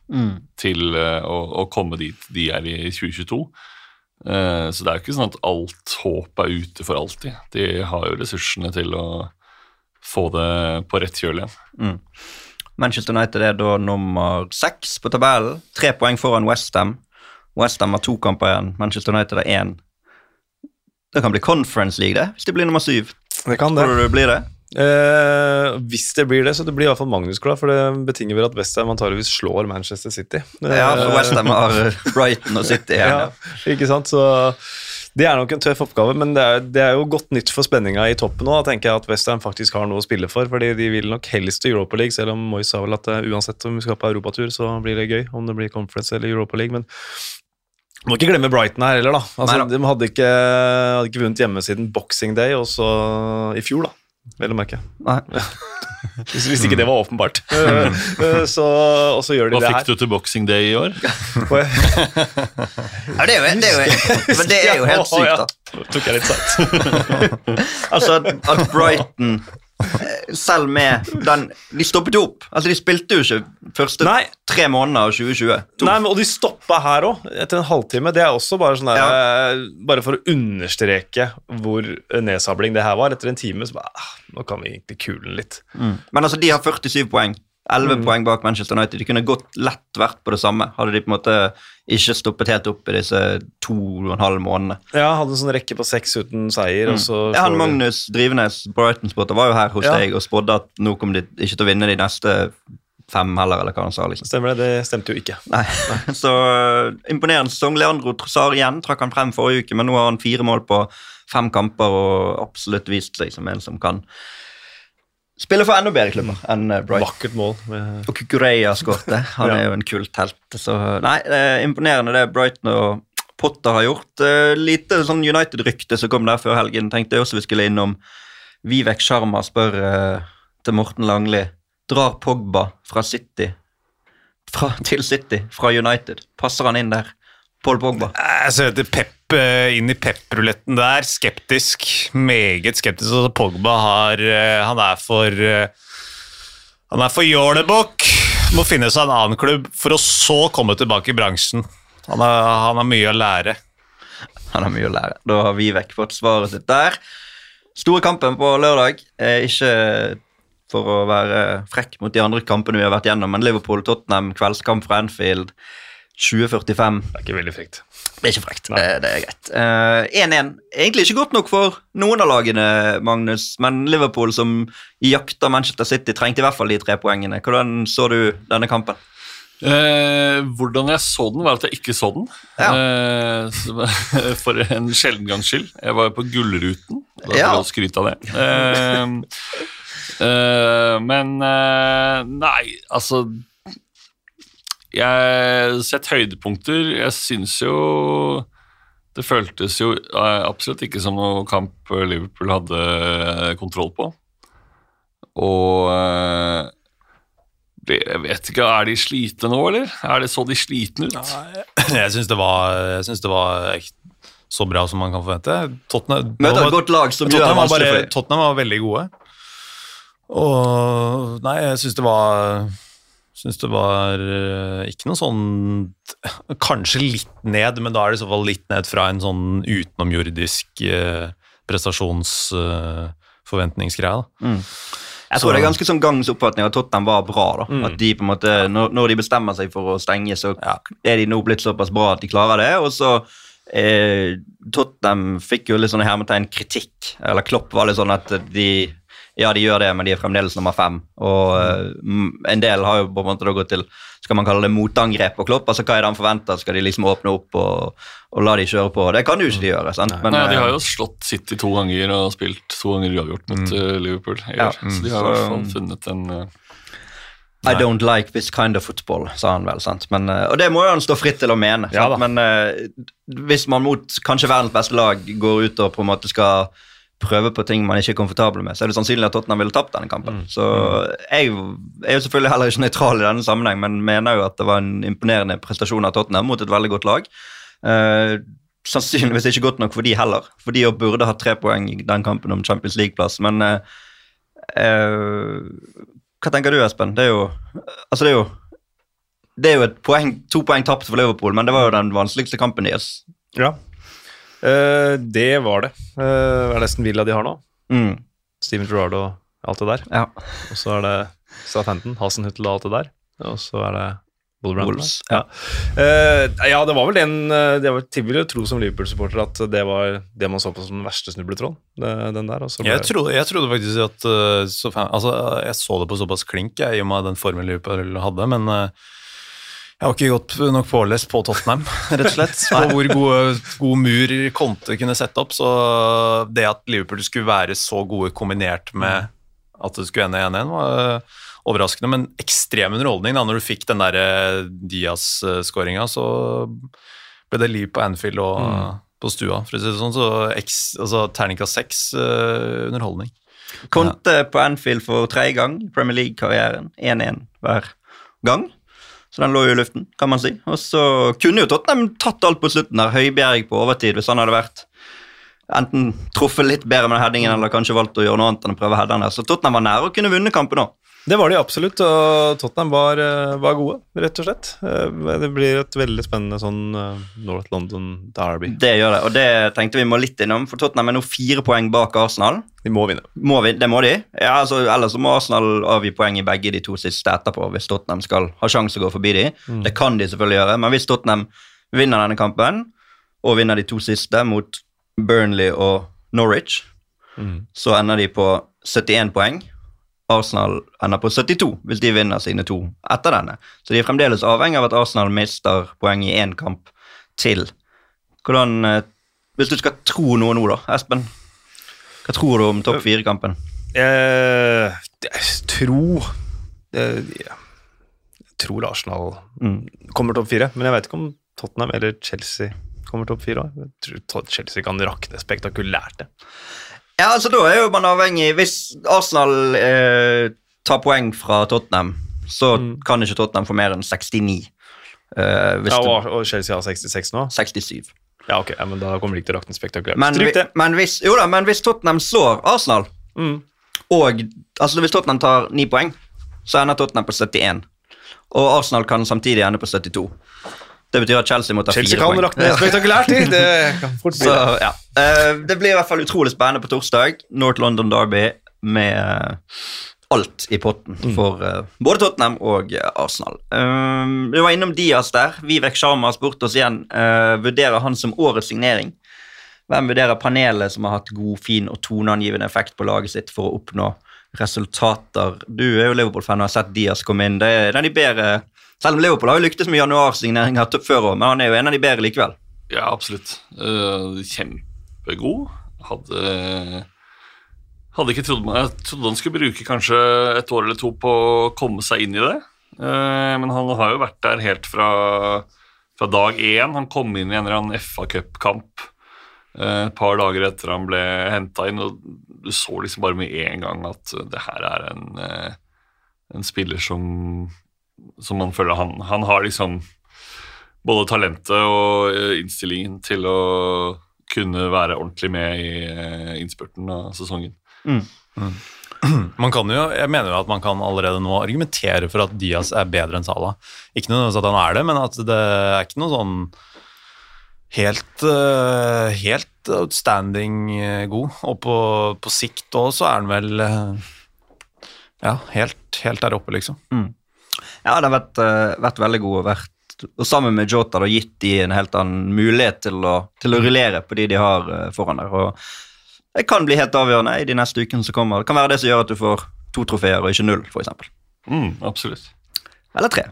til eh, å, å komme dit de er i 2022. Eh, så det er jo ikke sånn at alt håp er ute for alltid. De har jo ressursene til å få det på rett kjøl igjen. Manchester United er da nummer seks på tabellen. Tre poeng foran Westham. Westham har to kamper igjen. Manchester United har én. Det kan bli Conference League, det, hvis de blir nummer syv. Det kan det. Tror du det blir det? Eh, hvis det blir det, så det blir i hvert fall Magnus glad, for det betinger vel at Westham antageligvis slår Manchester City. Ja, for Westham har Brighton og City igjen. ja, ikke sant? Så det er nok en tøff oppgave, men det er, det er jo godt nytt for spenninga i toppen nå. Da tenker jeg at Westham faktisk har noe å spille for, fordi de vil nok helst til Europa League, selv om Moyes sa vel at eh, uansett om vi skal på europatur, så blir det gøy om det blir Conference eller Europa League. men må ikke glemme Brighton her heller, da. Altså, Neida. de hadde ikke, hadde ikke vunnet hjemme siden Boxing Day, og så i fjor, da. Vel å merke. Nei. Hvis, hvis ikke det var åpenbart. Eh, så, og så gjør de Hva det fikk du til Boxing Day i år? Ja, det er jo, det er jo, men det er jo helt sykt, da. Ja, tok jeg litt seint. Altså at, Brighton, selv med den De stoppet jo opp. Altså De spilte jo ikke første Nei. tre måneder av 2020. To. Nei, men, og de stoppa her òg, etter en halvtime. Det er også bare sånn der, ja. Bare for å understreke hvor nedsabling det her var. Etter en time så bare ah, Nå kan vi egentlig kule den litt. Men altså, de har 47 poeng. 11 poeng bak Manchester United. De kunne godt lett vært på det samme, hadde de på en måte ikke stoppet helt opp i disse to og en halv månedene. Ja, hadde en sånn rekke på seks uten seier, så Ja, han Magnus Drivenes, Brighton-spotter, var jo her hos Ja. deg og spådde at nå kommer de ikke til å vinne de neste fem heller, eller hva han sa. liksom. Stemmer det, det stemte jo ikke. Nei, Så øh, imponerende sesong. Leandro Trossar igjen trakk han frem forrige uke, men nå har han fire mål på fem kamper og absolutt vist seg som en som kan spille for enda bedre klubber enn Bright. Brighton. Vakkert mål. Med, Og Kukureya skårte. Han Ja. er jo en kulthelt. Så nei, det er imponerende det Brighton og Potter har gjort. Eh, lite sånn United-rykte som kom der før helgen. Tenkte jeg også vi skulle innom. Vivek Sharma spør uh, til Morten Langli. Drar Pogba fra City fra, til City fra United? Passer han inn der? Paul Pogba. Jeg ser etter Pep eh, inn i Pep-ruletten der. Skeptisk. Meget skeptisk. Altså, Pogba har eh, Han er for eh, Han er for jålebukk. Må finne seg en annen klubb for å så komme tilbake i bransjen. Han har, han har mye å lære. Han har mye å lære. Da har Vivek fått svaret sitt der. Store kampen på lørdag. er ikke for å være frekk mot de andre kampene vi har vært gjennom, men Liverpool-Tottenham, kveldskamp fra Anfield 2045. det er ikke veldig frekt. Det er ikke frekt. Det, det er greit. Eh, 1-1. Egentlig ikke godt nok for noen av lagene, Magnus, men Liverpool, som jakter Manchester City, trengte i hvert fall de tre poengene. Hvordan så du denne kampen? Eh, hvordan jeg så den, var at jeg ikke så den. Ja. Eh, for en sjelden gangs skyld. Jeg var jo på Gullruten. Da Ja. jeg skryte av det. Eh, eh, men eh, nei, altså Jeg har sett høydepunkter. Jeg syns jo Det føltes jo eh, absolutt ikke som noe kamp Liverpool hadde eh, kontroll på. Og eh, jeg vet ikke, Er de slitne nå, eller? Er det så de slitne ut? Jeg syns det var, jeg synes det var så bra som man kan forvente. Tottenham, Møter et godt lag som Tottenham, var bare. Tottenham var veldig gode. Og Nei, jeg syns det var Syns det var eh, ikke noe sånn Kanskje litt ned, men da er det i så fall litt ned fra en sånn utenomjordisk eh, prestasjonsforventningsgreie. Mm. Jeg tror det er ganske sånn gangs oppfatning at Tottenham var bra. da. At de på en måte, når, når de bestemmer seg for å stenge, så er de nå blitt såpass bra at de klarer det. Og så eh, Tottenham fikk jo litt sånn hermetegn kritikk. Eller Klopp var litt sånn at de Ja, de gjør det, men de er fremdeles nummer fem. Og eh, en del har jo på en måte da gått til skal man kalle det motangrep på Klopp. altså Hva er det han forventer? Skal de liksom åpne opp og, og la de kjøre på? Det kan jo ikke de gjøre. sant? Men, Nei, De har eh, jo slått City to ganger og spilt to ganger uavgjort mot mm. Liverpool. i Ja. Så de har i hvert fall funnet en Nei. I don't like this kind of football, sa han vel. sant? Men, eh, og det må jo han stå fritt til å mene. Ja sant? Men eh, hvis man mot kanskje verdens beste lag går ut og på en måte skal prøve på ting man ikke er komfortabel med, så er det sannsynlig at Tottenham ville tapt denne kampen. Så jeg er jo selvfølgelig heller ikke nøytral i denne sammenheng, men mener jo at det var en imponerende prestasjon av Tottenham mot et veldig godt lag. Eh, sannsynligvis ikke godt nok for de heller, for de burde hatt tre poeng i den kampen om Champions League-plass, men eh, eh, hva tenker du, Espen? Det er jo Altså, det er jo det er jo poeng, to poeng tapt for Liverpool, men det var jo den vanskeligste kampen deres. Ja. Eh, det var det. Uh, er nesten Villa de har nå? Mm, Steven Gerrard og alt det der. ja. Og så er det Southampton, Hasenhüttel og alt det der. Og så er det. Wolves, Ja. Uh, ja, det var vel den eh, Det var jo tro som Liverpool-supporter at det var det man så på som den verste snubletråden. Den der. Ble- Jeg trodde, jeg trodde faktisk at så altså, Jeg så det på såpass klink jeg, i og med den formen Liverpool hadde, men uh, jeg har ikke gått nok pålest på Tottenham, rett og slett. På hvor gode, god mur Conte kunne sette opp. Så det at Liverpool skulle være så gode kombinert med at det skulle ende 1-1, var uh, overraskende. Men ekstrem underholdning da når du fikk den der uh, Diaz-skåringa. Så ble det liv på Anfield og på stua, for å si det sånn. Så eks, altså, terningkast seks uh, underholdning. Conte på Anfield for tredje gang Premier League-karrieren. 1-1 hver gang. Så den lå jo i luften, kan man si. Og så kunne jo Tottenham tatt alt på slutten der. Høibjerg på overtid, hvis han hadde vært enten truffet litt bedre med headingen eller kanskje valgt å gjøre noe annet enn å prøve å heade den der. Så Tottenham var nære å kunne vunne kampen òg. Det var de absolutt, og Tottenham var, eh, var gode, rett og slett. Eh, Det blir et veldig spennende sånn eh, North London Derby. Det gjør det, og det tenkte vi må litt innom, for Tottenham er nå fire poeng bak Arsenal. De må vinne. Må vi, det må de. Ja, altså, ellers må Arsenal avgi poeng i begge de to siste etterpå hvis Tottenham skal ha sjanse å gå forbi de. Det kan de selvfølgelig gjøre, men hvis Tottenham vinner denne kampen, og vinner de to siste mot Burnley og Norwich, så ender de på 71 poeng. Arsenal ender på 72 hvis de vinner sine to etter denne. Så de er fremdeles avhengig av at Arsenal mister poeng i én kamp til. Hvordan, eh, Hvis du skal tro noe nå, da, Espen? Hva tror du om topp fire-kampen? Eh, eh. Jeg tror Arsenal Mm. kommer topp fire, men jeg vet ikke om Tottenham eller Chelsea kommer topp fire. Chelsea kan rakne spektakulært. det. Ja, altså Da er jo man avhengig Hvis Arsenal eh, tar poeng fra Tottenham, så kan ikke Tottenham få mer enn 69. Eh, hvis Ja, og, og Chelsea har 66 nå? 67. Ja, ok, ja, men da kommer de ikke til å rakne spektakulært. Men, vi- men, hvis, jo da, men hvis Tottenham slår Arsenal, Mm. og altså hvis Tottenham tar 9 poeng, så ender Tottenham på 71. Og Arsenal kan samtidig ende på 72. Det betyr at Chelsea må ta Chelsea fire kan poeng. rakne spektakulært. de. Det kan fort bli Så, det. ja. Eh, det blir i hvert fall utrolig spennende på torsdag. North London Derby med eh, alt i potten for eh, både Tottenham og Arsenal. Um, vi var innom Diaz der. Vivek Sharma har spurt oss igjen. vurderer han som årets signering? Hvem vurderer panelet som har hatt god, fin og toneangivende effekt på laget sitt for å oppnå resultater? Du er jo Liverpool-fan og har sett Diaz komme inn. Det er en av de bedre Selv om Liverpool har jo lyktes med januarsigneringer før òg, men han er jo en av de bedre likevel. Ja, absolutt. Eh, kjempegod. Hadde Hadde ikke trodd Jeg trodde han skulle bruke kanskje et år eller to på å komme seg inn i det. Eh, men han har jo vært der helt fra, fra dag én. Han kom inn i en eller annen FA Cup-kamp eh, et par dager etter han ble henta inn, og du så liksom bare med en gang at det her er en, en spiller som, som man føler han, han har liksom både talentet og eh, innstillingen til å kunne være ordentlig med i eh, innspurten av sesongen. Man kan jo, jeg mener jo at man kan allerede nå argumentere for at Diaz er bedre enn Salah. Ikke nødvendigvis at han er det, men at det er ikke noe sånn helt, eh, helt outstanding god. Og på, på sikt òg så er han vel ja, helt, helt der oppe, liksom. Ja, det har vært, eh, vært veldig god og vært og sammen med Jota da gitt de en helt annen mulighet til å, til å rullere på de de har eh, foran der. Og det kan bli helt avgjørende i de neste ukene som kommer. Det kan være det som gjør at du får to trofeer og ikke null, f.eks. Mm, absolutt. Eller tre.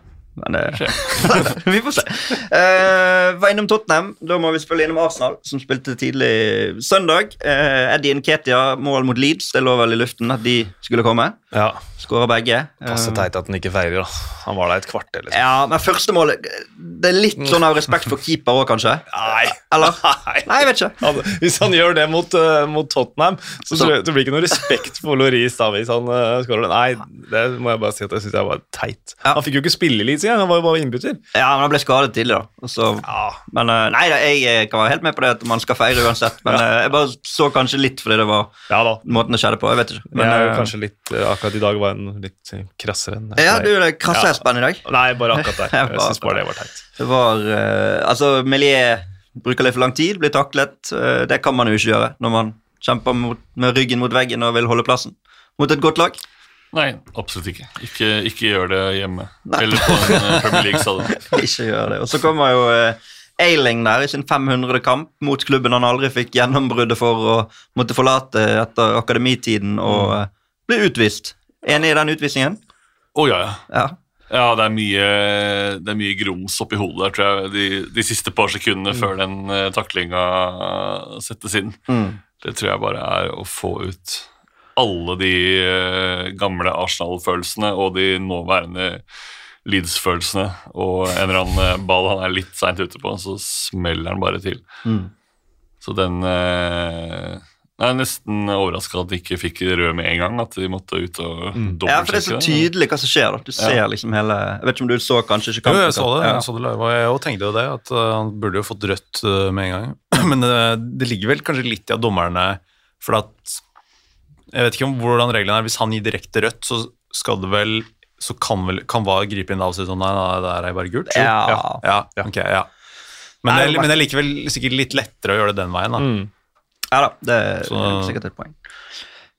Men det, vi får se. Uh, var innom Tottenham. Da må vi spille innom Arsenal, som spilte tidlig søndag. Uh, Eddie Nketia, mål mot Leeds. Det lå vel i luften at de skulle komme. Ja, Skåra begge. Passe teit at han ikke feirer. da. Han var der et kvarter. liksom. ja, men første målet Det er litt sånn av respekt for keeper òg, kanskje? Nei. Eller? Nei. Jeg vet ikke. Hvis han gjør det mot, uh, mot Tottenham, så, Så- Det blir det ikke noe respekt for Loris da, hvis han uh, skårer det. Nei, det må jeg bare si at jeg syns jeg var teit. Ja. Han fikk jo ikke spille i Engang, han var jo bare innbytter. Ja, men han ble skadet tidlig, da. Så, ja. men uh, Nei, jeg eh, kan være helt med på det at man skal feire uansett. Men ja. jeg bare så kanskje litt fordi det var Ja måten det skjedde på. Jeg vet ikke. Men jeg kanskje litt Akkurat i dag var en litt krassere enn Ja, du er det krasse Ja. spenn i dag. Nei, bare akkurat der. Jeg syns bare det var teit. Det var uh, Altså, Melier bruker litt for lang tid, blir taklet. Uh, det kan man jo ikke gjøre når man kjemper mot, med ryggen mot veggen og vil holde plassen mot et godt lag. Nei, absolutt ikke. Ikke, ikke gjør det hjemme. Nei. Eller på en eh, Premier League-stadion. ikke gjør det. Og så kommer jo uh, Eiling der i sin 500. kamp mot klubben han aldri fikk gjennombruddet for og måtte forlate etter akademitiden og eh, bli utvist. Enig i den utvisningen? Å ja, ja. Ja. Ja, det er mye, det er mye grums oppi hodet der, tror jeg, de, de siste par sekundene før den uh, taklinga settes inn. Mm. Det tror jeg bare er å få ut alle de eh, gamle Arsenal-følelsene og de nåværende Leeds-følelsene og en eller annen eh, ball han er litt seint ute på, så smeller han bare til. Mm. Så den eh, Jeg er nesten overraska at de ikke fikk rød med en gang, at de måtte ut og ja, for det er så tydelig hva som skjer. da. Du ser liksom hele Jeg vet ikke om du så kanskje ikke Jo, jeg så det. Ja. Jeg så det live, og jeg tenkte jo det, at han burde jo fått rødt med en gang. Men det ligger vel kanskje litt i at dommerne For at Jeg vet ikke om hvordan reglene er. Hvis han gir direkte rødt, så skal det vel så kan vel kan VAR gripe inn da og si sånn Nei, nei, det er bare gult. Ja. ja, ok, ja. Men, Nei, det, men det er likevel sikkert litt lettere å gjøre det den veien. da. Mm. Ja da, det er Så- sikkert et poeng.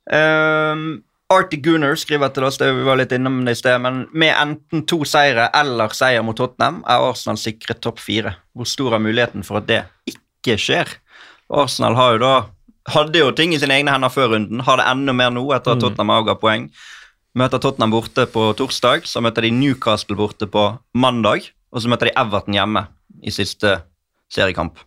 Um, Artie Gunner skriver til oss, det vi var litt innom det i sted, men med enten to seire eller seier mot Tottenham er Arsenal sikret topp fire. Hvor stor er muligheten for at det ikke skjer? Arsenal har jo da hadde jo ting i sine egne hender før runden, har det enda mer nå etter at Tottenham avga poeng. Møter Tottenham borte på torsdag, så møter de Newcastle borte på mandag, og så møter de Everton hjemme i siste seriekamp.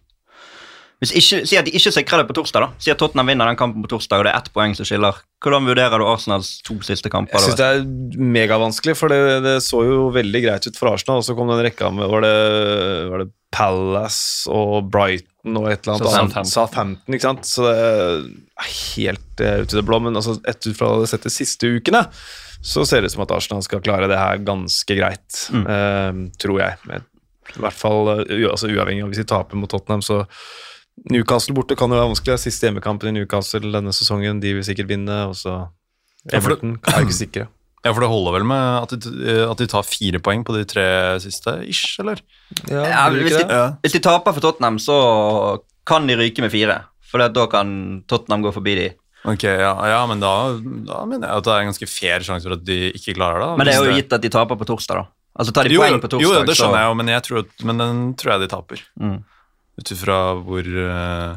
Hvis ikke, Si at de ikke sikrer det på torsdag. da. Si at Tottenham vinner den kampen på torsdag, og det er ett poeng som skiller. Hvordan vurderer du Arsenals to siste kamper? Jeg syns det er megavanskelig, for det, det så jo veldig greit ut for Arsenal. Og så kom den rekka med Var det, var det Palace og Brighton og et eller annet Southampton. annet? Southampton, ikke sant? Så det er helt eh, ut i det blå. Men altså, etter ut fra det sett de siste ukene, så ser det ut som at Arsenal skal klare det her ganske greit. eh, tror jeg. Men, I hvert fall uh, altså, uavhengig av hvis de taper mot Tottenham, så Newcastle borte kan jo være vanskelig. Siste hjemmekampen i Newcastle denne sesongen. De vil sikkert vinne. og så Ja, for det- Everton er ikke sikre. Ja, for det holder vel med at de, at de tar fire poeng på de tre siste, ish, eller? Ja, ja, hvis, de. Ja. hvis de taper for Tottenham, så kan de ryke med fire. For da kan Tottenham gå forbi de. Ok, ja, ja men da, da mener jeg at det er en ganske fair sjanse for at de ikke klarer det. Men det er jo gitt at de taper på torsdag, da. Altså Tar de jo, poeng på torsdag, Jo, det skjønner så jeg jo, men, jeg tror, men den tror jeg de taper. Mm. Ut ifra hvor eh,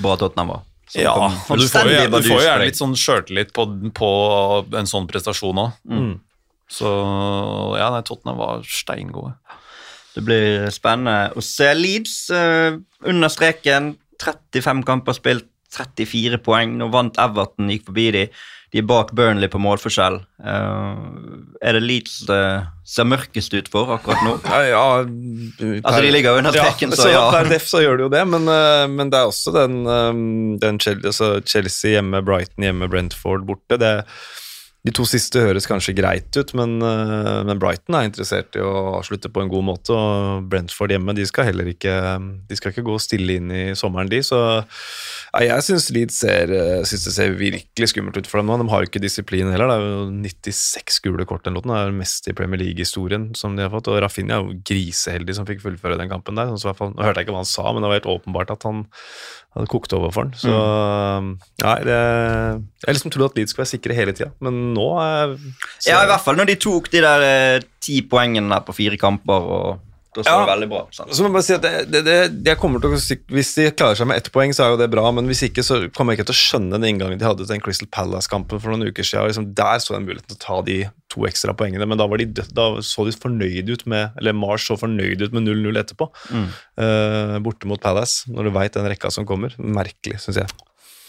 bra Tottenham var. Så Ja, og du får jo, du får jo gjerne litt sånn sjøltillit på, på en sånn prestasjon òg. Mm. Så ja, nei, Tottenham var steingode. Det blir spennende å se Leeds uh, under streken. 35 kamper spilt, 34 poeng. Nå vant Everton, gikk forbi de. De er bak Burnley på målforskjell. Eh, er det Leeds det ser mørkest ut for akkurat nå? Ja, ja, Altså, de ligger jo under ja, så ja. Per def så gjør de jo det, men, eh, men det er også den, eh, den Chelsea, altså Chelsea hjemme, Brighton hjemme, Brentford borte. Det, de to siste høres kanskje greit ut, men, eh, men Brighton er interessert i å avslutte på en god måte, og Brentford hjemme de skal heller ikke de skal ikke gå stille inn i sommeren, de. Så ja, jeg syns Leeds ser, eh, synes det ser virkelig skummelt ut for dem nå. De har jo ikke disiplin heller. Det er jo 96 gule kort den låten. Det er det meste i Premier League-historien som de har fått. Og Rafinha er jo griseheldig som fikk fullføre den kampen der. Så i hvert fall, nå hørte jeg ikke hva han sa, men det var helt åpenbart at han hadde kokt over for den. Så nei, det Jeg liksom trodde at Leeds skulle være sikre hele tida, men nå er Ja, i hvert fall når de tok de der eh, ti poengene der på fire kamper og Da står Ja. det veldig bra. Sant? Så må jeg bare si at det, det, det, jeg kommer til å, Hvis de klarer seg med ett poeng, så er jo det bra, men hvis ikke, så kommer jeg ikke til å skjønne den inngangen de hadde til den Crystal Palace-kampen for noen uker siden. Liksom, der så jeg muligheten til å ta de to ekstra poengene, men da, var de, da så de fornøyd ut med Eller Mars så fornøyd ut med 0-0 etterpå, eh, borte mot Palace, når du veit den rekka som kommer. Merkelig, syns jeg.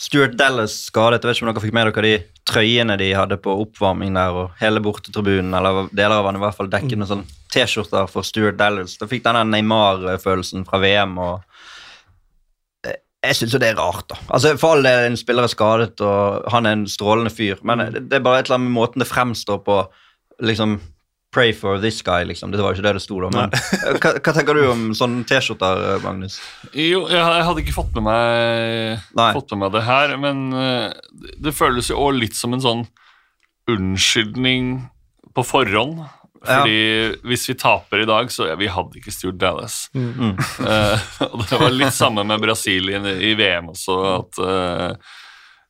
Stuart Dallas skadet. Jeg vet ikke om dere fikk med dere de trøyene de hadde på oppvarming der, og hele bortetribunen, eller deler av han i hvert fall, dekket med sånn T-skjorter for Stuart Dallas. Da fikk denne Neymar-følelsen fra VM, og eh, jeg syns jo det er rart, da. Altså, For all del, en spiller er skadet, og han er en strålende fyr, men det det er bare et eller annet med måten det fremstår på, liksom Pray for this guy, liksom. Det var ikke det det sto, da. Men hva, hva tenker du om sånne T-skjorter, Magnus? Jo, jeg, jeg hadde ikke fått med meg, fått med meg det her, men eh, det, føles jo også litt som en sånn unnskyldning på forhånd. Fordi hvis vi taper i dag, så ja, vi hadde ikke Stuart Dallas. Eh, og det var litt samme med Brasil i, i VM også, at eh,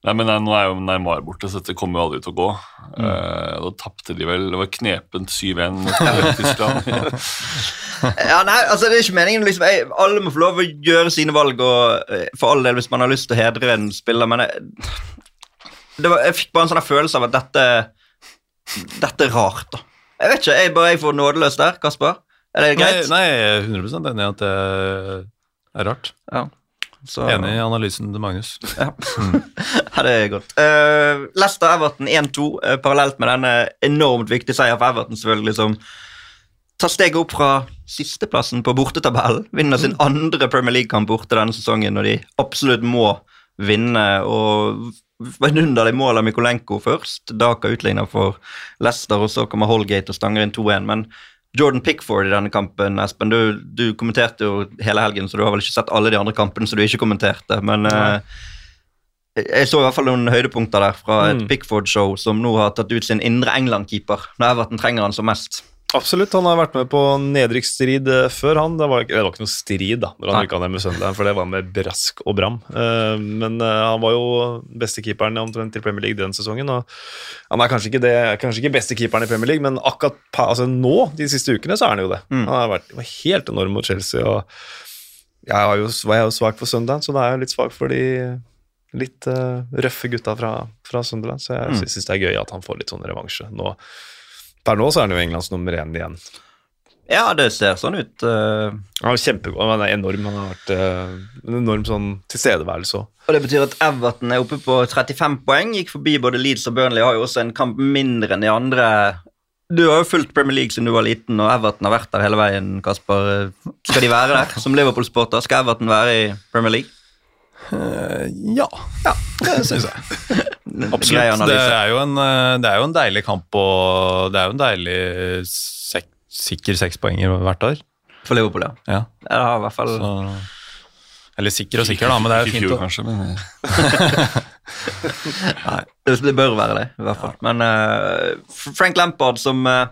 Nei, men nei, Nå er jo Neymar borte, så dette kommer jo aldri til å gå. Eh, da tapte de vel Det var knepent 7-1 mot Tyskland. Ja. Nei, altså det er ikke meningen liksom, jeg, Alle må få lov å gjøre sine valg, og eh, for all del hvis man har lyst til å hedre en spiller, men jeg, det var, jeg fikk bare en sånn følelse av at dette Dette er rart, da. Jeg vet ikke, jeg bare jeg får nådeløs der, Kasper. Er det Nei, greit? nei, jeg er 100 enig i at det er rart. Ja. Så, Enig i analysen til Magnus. Ja. ja, det er godt. Uh, Leicester-Everton 1-2, uh, parallelt med denne enormt viktige seier for Everton, selvfølgelig, som tar steget opp fra sisteplassen på bortetabellen. Vinner sin andre Premier League-kamp borte denne sesongen, når de absolutt må vinne. og Vidunderlig mål av Mikolenko først. Daka utligner for Leicester, og så kommer Holgate og stanger inn 2-1. Men Jordan Pickford i denne kampen, Espen, du, du kommenterte jo hele helgen, så du har vel ikke sett alle de andre kampene som du ikke kommenterte, men eh, jeg så i hvert fall noen høydepunkter der fra et Mm. Pickford-show som nå har tatt ut sin indre England-keeper når Everton trenger han som mest. Absolutt, han har vært med på nedrykksstrid eh, før han. Det var, det var ikke noe strid da, når han rykka ned med Sunderland, for det var med brask og bram. Eh, men eh, han var jo bestekeeperen omtrent til Premier League den sesongen. og Han er kanskje ikke, det, kanskje ikke bestekeeperen i Premier League, men akkurat altså nå, de siste ukene, så er han jo det. Mm. Han har vært var helt enorm mot Chelsea, og jeg jo, var jo svak for Sunderland, så da er jeg litt svak for de litt uh, røffe gutta fra, fra Sunderland, så jeg Mm. syns det er gøy at han får litt sånn revansje. Nå, per nå så er han jo Englands nummer én igjen. Ja, det ser sånn ut. Uh... Han er kjempegod, han er enorm. Han har vært uh, en enorm sånn tilstedeværelse òg. og Det betyr at Everton er oppe på 35 poeng. Gikk forbi både Leeds og Burnley. Har jo også en kamp mindre enn de andre. Du har jo fulgt Premier League siden du var liten, og Everton har vært der hele veien. Kasper. Skal de være der som Liverpool-sporter? Skal Everton være i Premier League? Ja, det syns jeg. Absolutt. Det er, jo en, eh, det er jo en deilig kamp, og det er jo en deilig sek sikker sekspoenger hvert år. For Liverpool, ja. Ja, Det har i hvert fall så, eller sikker og sikker, da, men det er jo fint fjor, kanskje, men Nei, det, bør være det, i hvert fall. Men uh, Frank Lampard, som eh,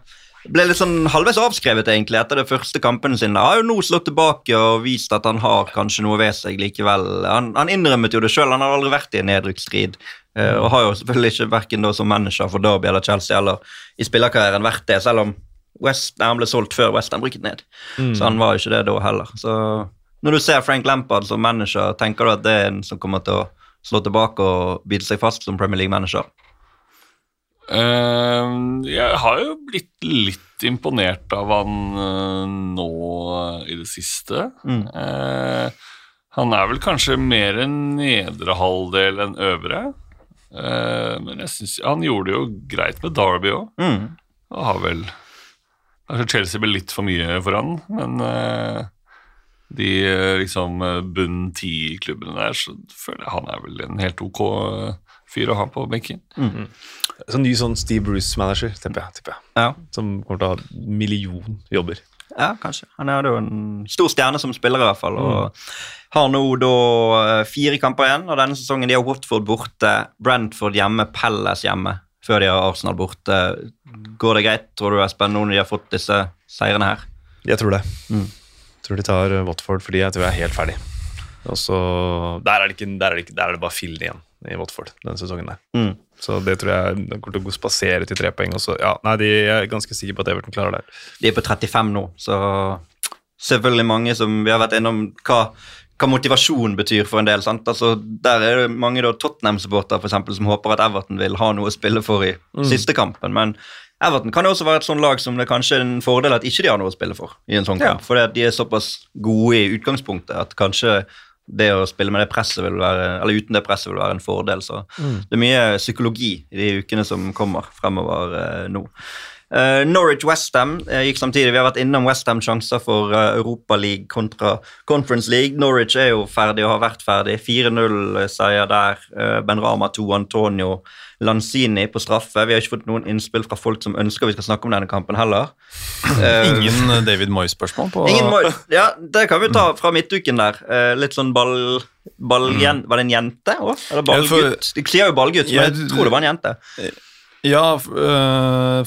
ble litt sånn halvveis avskrevet egentlig etter de første kampene sine, Han har jo nå slått tilbake og vist at han har kanskje noe ved seg likevel. Han, han innrømmet jo det sjøl, han har aldri vært i en nedrykksstrid. eh, og har jo selvfølgelig ikke verken som manager for Derby eller Chelsea eller i spillerkarrieren vært det, selv om West, han ble solgt før West Ham rykket ned. Så han var jo ikke det da heller. Så når du ser Frank Lampard som manager, tenker du at det er en som kommer til å slå tilbake og bite seg fast som Premier League-manager? Eh, jeg har jo blitt litt imponert av han eh, nå i det siste. Mm. Eh, han er vel kanskje mer en nedre halvdel enn øvre. Men jeg synes, han gjorde det jo greit med Derby òg. Mm. Og har vel Kanskje Chelsea ble litt for mye for han, men de liksom bunn ti-klubbene der, så føler jeg han er vel en helt ok eh, fyr å ha på benken. Så ny sånn Steve Bruce-manager, tipper jeg, tipper jeg. Ja. Som kommer til å ha million jobber. Ja, kanskje. Han er jo en stor stjerne som spiller, i hvert fall. Og har nå da eh, fire kamper igjen, og denne sesongen de har Watford borte, Brentford hjemme, Pelles hjemme, før de har Arsenal borte. Går det greit, tror du, Espen, nå når de har fått disse seirene her? Jeg tror det. Mm. Jeg tror de tar eh, Watford fordi jeg tror jeg er helt ferdig. Og så Der er det, ikke, der er det, ikke, der er det bare fillen igjen i Watford denne sesongen der. Mm. Så det tror jeg de kommer til å spasere til tre poeng. Også. ja, nei, de er ganske sikker på at Everton klarer det. De er på 35 nå, så selvfølgelig mange som Vi har vært innom hva, hva motivasjon betyr for en del. sant? Altså, Der er det mange Tottenham-supportere som håper at Everton vil ha noe å spille for i siste kampen. men Everton kan jo også være et sånn lag som det kanskje er en fordel at ikke de har noe å spille for. i en sånn kamp, Fordi at de er såpass gode i utgangspunktet at kanskje det å spille med det presset vil være, eller uten det presset vil være en fordel. Så det er mye psykologi i de ukene som kommer fremover eh, nå. Uh, Norwich-Westham uh, gikk samtidig. Vi har vært innom Westham sjanser for uh, Europa League kontra Conference League. Norwich er jo ferdig og har vært ferdig. 4-0-seier der. Uh, Ben Rama 2, Antonio Lanzini på straffe. Vi har ikke fått noen innspill fra folk som ønsker vi skal snakke om denne kampen heller. Uh, Ingen David Moyes-spørsmål på Ingen Moyes. ja, det kan vi ta fra midtuken der. Eh, litt sånn ball... balljen, Var det en jente òg? Eller ballgutt? De sier jo ballgutt, men Jeg- tror det var en jente. Ja,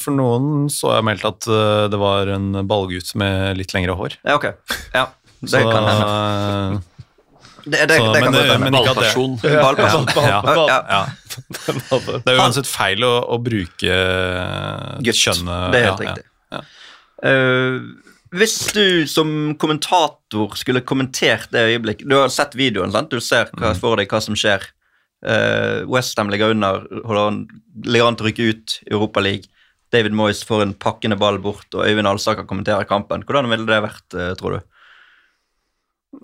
for noen så jeg meldt at det var en ballgutt med litt lengre hår. Ja, ok. Ja, det Så, kan hende. Det, det, så- det kan men, godt hende. Ballperson. Ballperson. ja, Ja, ja. Det er uansett feil å, å bruke Gutt. kjønnet Det er helt ja, riktig. ja. Eh, hvis du som kommentator skulle kommentert det øyeblikket Du har sett videoen, sant? Du ser hva, Mm. for deg hva som skjer. Uh, Westham ligger under, ligger an til å rykke ut i Europa League. David Moyes får en pakkende ball bort, og Øyvind Alsaker kommenterer kampen. Hvordan ville det vært, eh, tror du?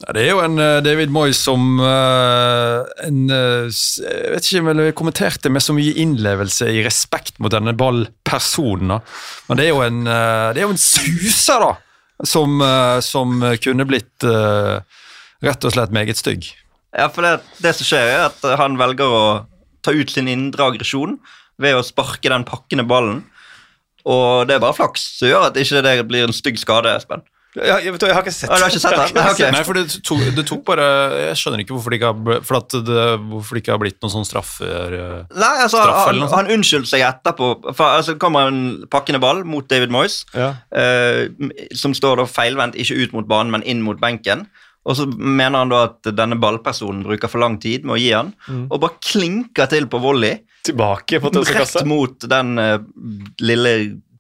Det er jo en eh, David Moyes som eh, en, eh, Jeg vet ikke om jeg kommenterte med så mye innlevelse i respekt mot denne ballpersonen. Men det er jo en, det er jo en suser, da! Som, som kunne blitt rett og slett meget stygg. Ja, for det, det som skjer, er at han velger å ta ut sin indre aggresjon ved å sparke den pakkende ballen. Og det er bare flaks som gjør at ikke det blir en stygg skade, Espen. Ja, jeg, vet, jeg har ikke sett Ah, har ikke sett den? Nei, ok. Nei, for det tok, det tok bare Jeg skjønner ikke hvorfor det ikke har, for at det, hvorfor det ikke har blitt noen sånn straffer eh. Nei, altså, Straff han, eller noe han unnskyldte seg etterpå. For, altså, kommer en pakkende ball mot David Moyes, Ja. eh, som står da feilvendt, ikke ut mot banen, men inn mot benken. Og så mener han da at denne ballpersonen bruker for lang tid med å gi han, og bare klinker til på volley, Tilbake på rett mot den eh, lille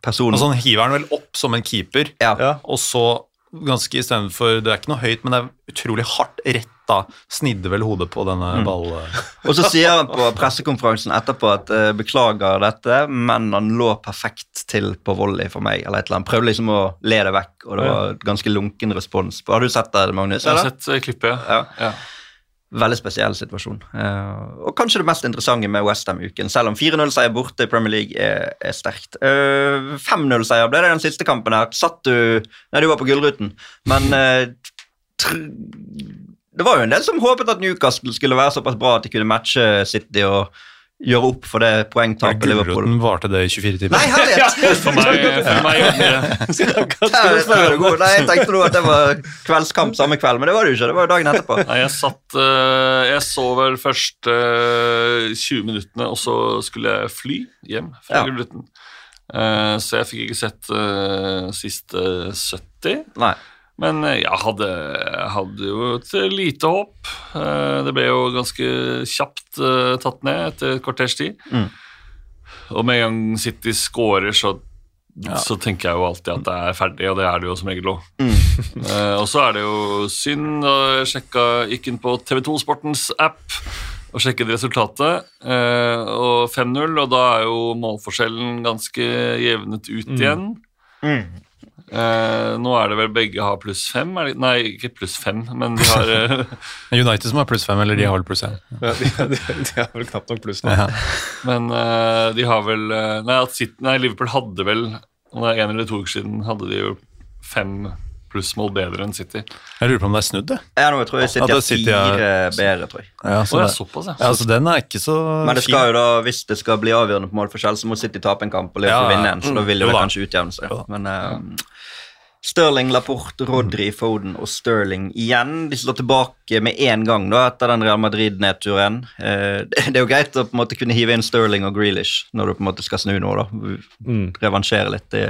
personen. Og sånn hiver han vel opp som en keeper, ja. Ja. og så ganske istedenfor Det er ikke noe høyt, men det er utrolig hardt retta. Snidde vel hodet på denne ballen. Og så sier han på pressekonferansen etterpå at uh, beklager dette, men han lå perfekt til på volley for meg. eller et eller annet. Prøvde liksom å le det vekk, og det var ganske lunken respons. Har du sett det, Magnus? Jeg har sett eh, klippet. Ja. Ja. Veldig spesiell situasjon. Uh, og kanskje det mest interessante med Westham-uken, selv om 4-0-seier borte i Premier League er, er sterkt. Uh, 5-0-seier ble det den siste kampen her. Satt du Nei, du var på Gullruten, men uh, tr det var jo en del som håpet at Newcastle skulle være såpass bra at de kunne matche City og gjøre opp for det poengtapet Liverpool Gulroten varte det i 24 timer. Nei, herlighet! For meg, for. Nei, jeg tenkte nå at det var kveldskamp samme kveld, men det var det jo ikke. Det var jo dagen etterpå. Nei, jeg satt eh, Jeg så vel først eh, 20 minuttene, og så skulle jeg fly hjem fra Ja. Gullruten. Eh, så jeg fikk ikke sett siste 70. Nei. Men eh, jeg hadde, hadde jo et lite håp. Eh, Det ble jo ganske kjapt eh, tatt ned etter et kvarters tid. Mm. Og med en gang City scorer, så, så tenker jeg jo alltid at det er ferdig, og det er det jo som regel òg. Mm. og så er det jo synd. å Jeg sjekka, gikk inn på TV2 Sportens app og sjekket resultatet. og 5-0, og da er jo målforskjellen ganske jevnet ut igjen. Mm. Eh, nå er det vel begge har pluss fem? Er det, nei, ikke pluss fem, men de har eh, United som har pluss fem, eller de har vel pluss én. Ja, de, de, de har vel knapt nok pluss nå. Ja. Men eh, de har vel eh, nei, at City, nei, Liverpool hadde vel om det er en eller to uker siden hadde de jo fem plussmål bedre enn City. Jeg lurer på om det er snudd, det. Ja, nå tror jeg City har fire bedre, tror jeg. Ja, Å, ja, såpass, ja. Ja, så den er ikke så Men det skal jo da, hvis det skal bli avgjørende på målforskjell, så må City tape en kamp og Liverpool Ja, ja. vinne en, så da vil jo det kanskje utjevne seg. Men eh, Sterling, Laporte, Rodri, Foden og Sterling igjen. De slår tilbake med én gang da, etter den Real Madrid-nedturen. Eh, det er jo greit å på en måte kunne hive inn Sterling og Grealish når du på en måte skal snu noe. da, Mm. Revansjere litt. De,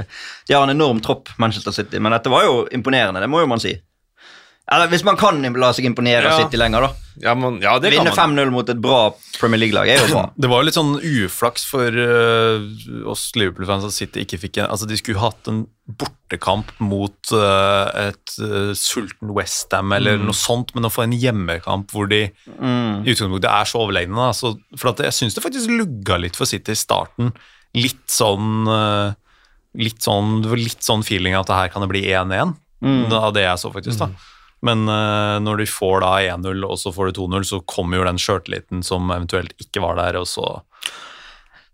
de har en enorm tropp, Manchester City, men dette var jo imponerende, det må jo man si. Eller hvis man kan la seg imponere av Ja. City lenger, da. Ja, men, ja, det kan Vinne man. 5-0 mot et bra Premier League-lag er jo bra. Det var jo litt sånn uflaks for eh, oss Liverpool-fans at City ikke fikk en Altså, de skulle hatt en bortekamp mot eh, et uh, sulten Westham eller noe sånt, men å få en hjemmekamp hvor de Mm. i utgangspunktet er så overlegne. Da. Så, for at jeg syns det faktisk lugga litt for City i starten. Litt sånn eh, Litt sånn, det var litt sånn feeling at det her kan det bli 1-1, Mm. av det jeg så, faktisk. da. Men eh, når de får da 1-0, og så får du 2-0, så kommer jo den sjøltilliten som eventuelt ikke var der, og så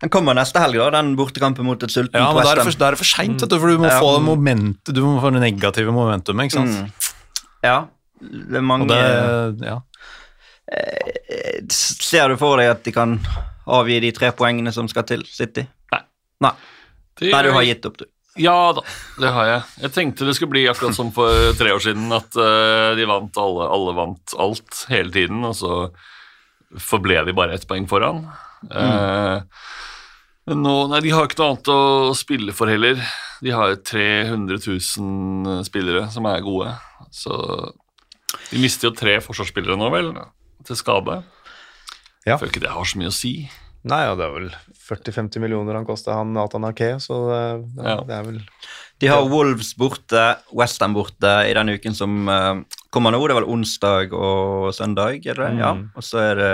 Den kommer neste helg, da, den bortekampen mot et sultent Ja, men da er det for, er det for seint, du, for du må Ja. få det momentet, du må få det negative momentumet, ikke sant. Mm. Ja, det er mange Og det, ja. Eh, Ser du for deg at de kan avgi de tre poengene som skal til City? Nei. Nei, Nei du har gitt opp, du. Ja da, det har jeg. Jeg tenkte det skulle bli akkurat som for tre år siden, at uh, de vant alle, alle vant alt hele tiden, og så forble de bare ett poeng foran. Eh, men nå, nei, De har ikke noe annet å spille for heller. De har 300 000 spillere som er gode. Så de mister jo tre forsvarsspillere nå, vel, til skade. Ja. Jeg føler ikke det har så mye å si. Nei, ja, det er vel 40-50 millioner han koster, han Nathan Ake, så det, det, Ja. det er vel De har Wolves borte, Westham borte i den uken som uh, kommer nå. Det er vel onsdag og søndag, er det det? Ja. Og så er det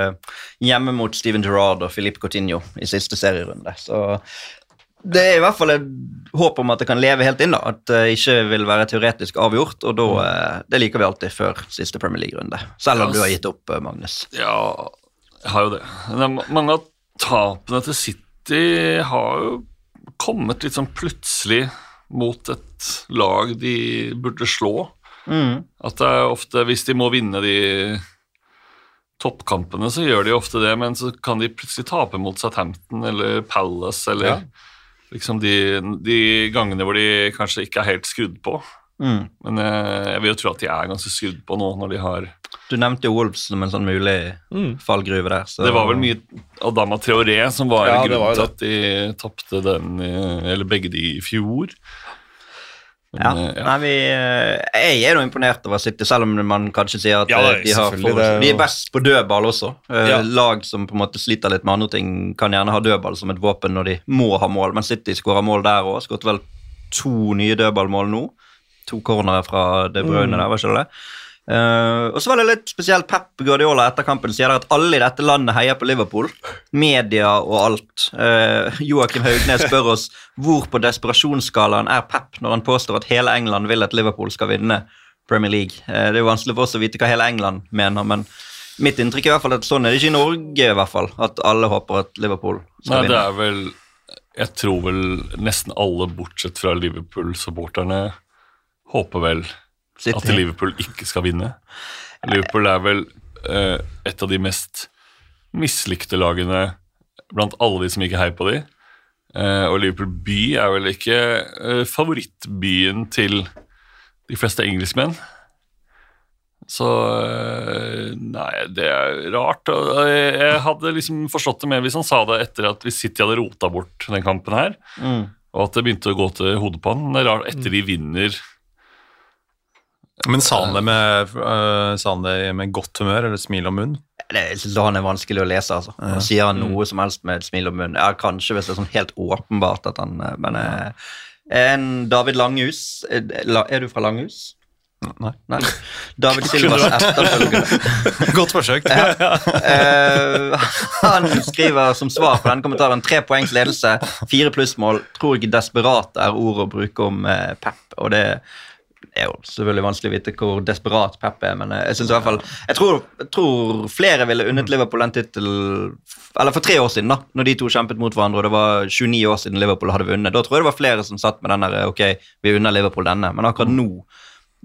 hjemme mot Steven Gerrard og Philippe Coutinho i siste serierunde. Så det er i hvert fall et håp om at det kan leve helt inn, da. At det ikke vil være teoretisk avgjort. Og da, uh, det liker vi alltid før siste Premier League-runde. Selv om du har gitt opp, eh, Magnus. Ja, jeg har jo det. Men det er mange av tapene til City har jo kommet litt sånn plutselig mot et lag de burde slå. Mm. At det er ofte, hvis de må vinne de toppkampene, så gjør de ofte det, men så kan de plutselig tape mot Southampton eller Palace eller Ja. liksom de, de gangene hvor de kanskje ikke er helt skrudd på. Mm. Men eh, jeg vil jo tro at de er ganske skrudd på nå når de har Du nevnte Wolves som en sånn mulig fallgruve der. Så. Det var vel mye Adama Treore som var Ja, grunnen var til at de tapte den, eller begge de i fjor. Men, Ja. eh, ja. Nei, vi, eh, jeg er jo imponert over City, selv om man kanskje sier at Ja, eh, de, for, det de er best på dødball også. Ja. Lag som på en måte sliter litt med andre ting, kan gjerne ha dødball som et våpen når de må ha mål, men City skårer mål der òg. Skåret vel to nye dødballmål nå. To cornere fra De Bruyne Mm. der, var ikke det det? Uh, og så var det litt spesielt Pep Guardiola etter kampen sier at alle i dette landet heier på Liverpool. Media og alt. Uh, Joakim Haugnes spør oss hvor på desperasjonsskalaen er Pep når han påstår at hele England vil at Liverpool skal vinne Premier League. Uh, det er jo vanskelig for oss å vite hva hele England mener, men mitt inntrykk er i hvert fall at sånn er det ikke i Norge, i hvert fall. At alle håper at Liverpool skal Nei, det er vel Jeg tror vel nesten alle, bortsett fra Liverpool-supporterne, håper vel City. at Liverpool ikke skal vinne. Liverpool er vel eh, et av de mest mislikte lagene blant alle de som ikke heier på de. Eh, og Liverpool by er vel ikke eh, favorittbyen til de fleste engelskmenn. Så eh, Nei, det er rart. Jeg jeg hadde liksom forstått det mer hvis han sa det etter at hvis City hadde rota bort den kampen her, Mm. og at det begynte å gå til hodet på han. Det er rart etter de vinner Men sa han det med, uh, sa han det med godt humør eller smil om munn? Jeg synes han er vanskelig å lese, altså. Ja. sier han noe som helst med et smil om munn? Ja, kanskje hvis det er sånn helt åpenbart at han eh, Men eh, en David Langhus Er er du fra Langhus? Nei. Nei. David Silvas etterfølger. Godt forsøk. Uh, han skriver som svar på denne kommentaren tre poengs ledelse, fire plussmål. Tror ikke desperat er ord å bruke om uh, Pep. Og det er jo selvfølgelig vanskelig å vite hvor desperat Pep er, men eh, jeg synes i hvert fall Jeg tror, jeg tror flere ville unnet Liverpool den tittelen Eller for tre år siden, da når de to kjempet mot hverandre, og det var 29 år siden Liverpool hadde vunnet. Da tror jeg det var flere som satt med den der Ok, vi unner Liverpool denne, men akkurat nå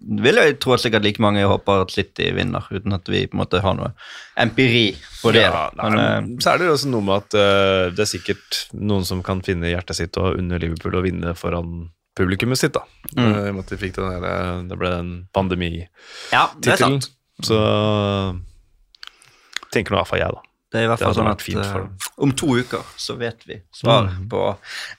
vil jeg tro at sikkert like mange håper at City vinner, uten at vi på en måte har noe empiri på det. Ja, nei, men, eh, så er det jo også noe med at uh, det er sikkert noen som kan finne hjertet sitt og unne Liverpool å vinne foran publikummet sitt, da. Mm. Eh, I og med at de fikk den der, eh, det ble den pandemitittelen. ja. Så tenker nå i hvert fall jeg, da. Det er i hvert fall sånn at eh, om to uker så vet vi svaret på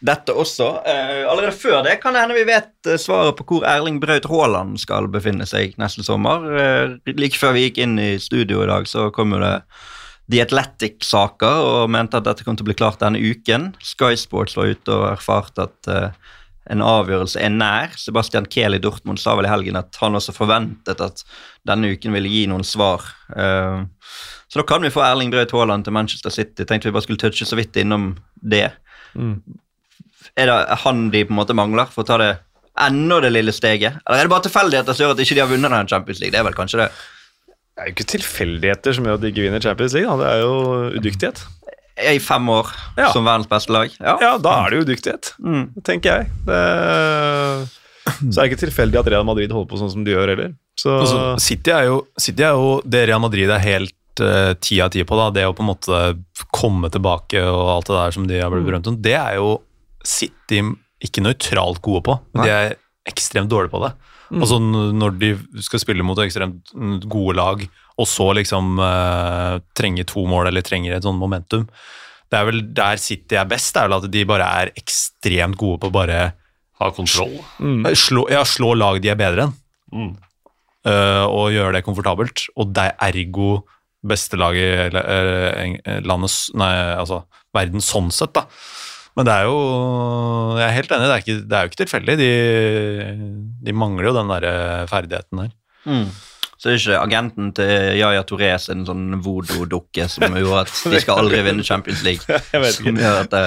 dette også. Uh, allerede før det kan det hende vi vet eh, svaret på hvor Erling Braut Haaland skal befinne seg neste sommer. Eh, like før vi gikk inn i studio i dag, så kom jo det The Athletic-saker og mente at dette kom til å bli klart denne uken. Sky Sports var ute og erfarte at eh, en avgjørelse er nær. Sebastian Kehl i Dortmund sa vel i helgen at han også forventet at denne uken ville gi noen svar. Eh, så da kan vi få Erling Braut Haaland til Manchester City. Tenkte vi bare skulle touche så vidt innom det. Mm. Er det han de på en måte mangler for å ta det enda det lille steget? Eller er det bare tilfeldigheter som gjør at ikke de har vunnet den Champions League? Det er vel kanskje det. Det er jo ikke tilfeldigheter som gjør at de ikke vinner Champions League. Da. Det er jo udyktighet. I fem år Ja. som verdens beste lag. Ja. Ja, da er det udyktighet, Mm. tenker jeg. Det... Så er det ikke tilfeldig at Real Madrid holder på sånn som de gjør heller. Så Altså, City, er jo, City er jo det Real Madrid er helt eh, ti av ti på. da, Det å på en måte komme tilbake og alt det der som de har Mm. blitt berømt om, det er jo City ikke nøytralt gode på. men De er ekstremt dårlige på det. Mm. Altså Når de skal spille mot ekstremt mm, gode lag, og så liksom uh, trenger to mål eller trenger et sånt momentum. Det er vel der City er best, det er vel at de bare er ekstremt gode på bare Ha kontroll. slå, ja, slå lag de er bedre enn Mm. uh, og gjøre det komfortabelt. Og det er ergo beste lag i eng- Nei, altså verden sånn sett, da. Men det er jo Jeg er helt enig, det er, ikke, det er jo ikke tilfeldig. De, de mangler jo den der ferdigheten der. Mm. Så er ikke agenten til Yaya Torres en sånn voodoo-dukke som gjorde at de skal aldri vinne Champions League. Jeg vet ikke. Som gjør at det,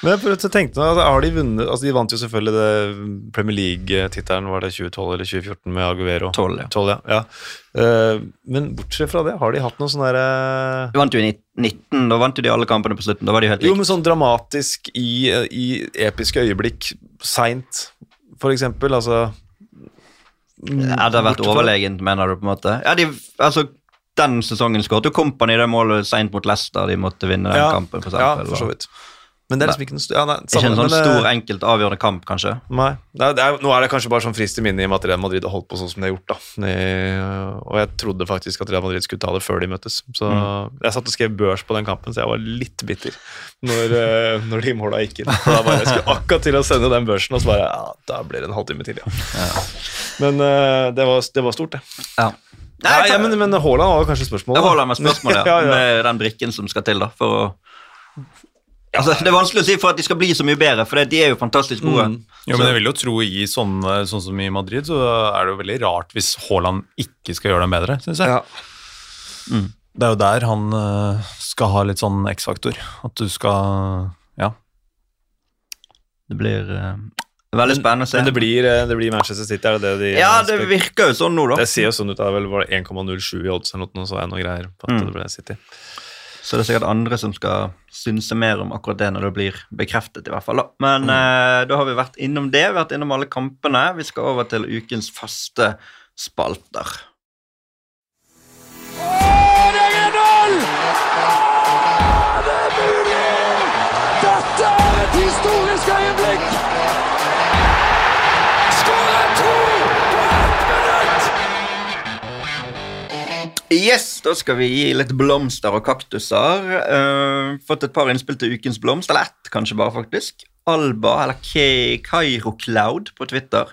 Men jeg prøvde å tenke nå, altså, har de vunnet altså De vant jo selvfølgelig det Premier League-tittelen, var det 2012 eller 2014 med Aguero? 12, ja. 12, ja. ja. Eh, men bortsett fra det, har de hatt noe sånn derre De vant jo i 19, da vant jo de alle kampene på slutten. Da var de helt likt. Jo, men sånn dramatisk i, i episke øyeblikk, seint, for eksempel. Altså Ja, det har vært overlegent, mener du, på en måte? Ja, de, altså, den sesongen skåret jo Company det målet seint mot Leicester. De måtte vinne den Ja, kampen, for Ja, for så vidt. Men det er liksom ikke en ja, nei, Ikke en sånn men, eh, stor, enkelt, avgjørende kamp, kanskje. Nei. Det er, det er, nå er det kanskje bare sånn frist i minnet i og med at Real Madrid har holdt på sånn som de har gjort. da. Og jeg trodde faktisk at Real Madrid skulle ta det før de møttes. Så Jeg satt og skrev børs på den kampen, så jeg var litt bitter når, eh, når de måla gikk inn. Da bare, jeg skulle akkurat til å sende den børsen, og så bare ja, da blir det en halvtime til, ja. Men eh, det, var, det var stort, det. Ja. Nei, ja, men, men Haaland var jo kanskje spørsmålet. Haaland var spørsmålet, ja, ja, ja. med den brikken som skal til da, for å Altså, Det er vanskelig å si for at de skal bli så mye bedre, for de er jo fantastisk gode. Mm. Jo, men jeg vil jo tro i sånn, sånn som i Madrid, så er det jo veldig rart hvis Haaland ikke skal gjøre dem bedre, syns jeg. Ja. Det er jo der han øh, skal ha litt sånn X-faktor. At du skal Ja. Det blir uh, veldig spennende å se. Men det blir, eh, det blir Manchester City, er det det de ja, det virker jo sånn nå, da. Det ser jo sånn ut, det er vel var det 1,07 i odds eller noe, så er det noe greier på at Mm. det ble City. Så det er sikkert andre som skal synse mer om akkurat det når det blir bekreftet, i hvert fall. Da. Men eh, da har vi vært innom det, vi har vært innom alle kampene. Vi skal over til ukens faste spalter. Yes, da skal vi gi litt blomster og kaktuser. Uh, fått et par innspill til ukens blomst, eller ett kanskje bare, faktisk. Alba, eller K- Cloud på Twitter.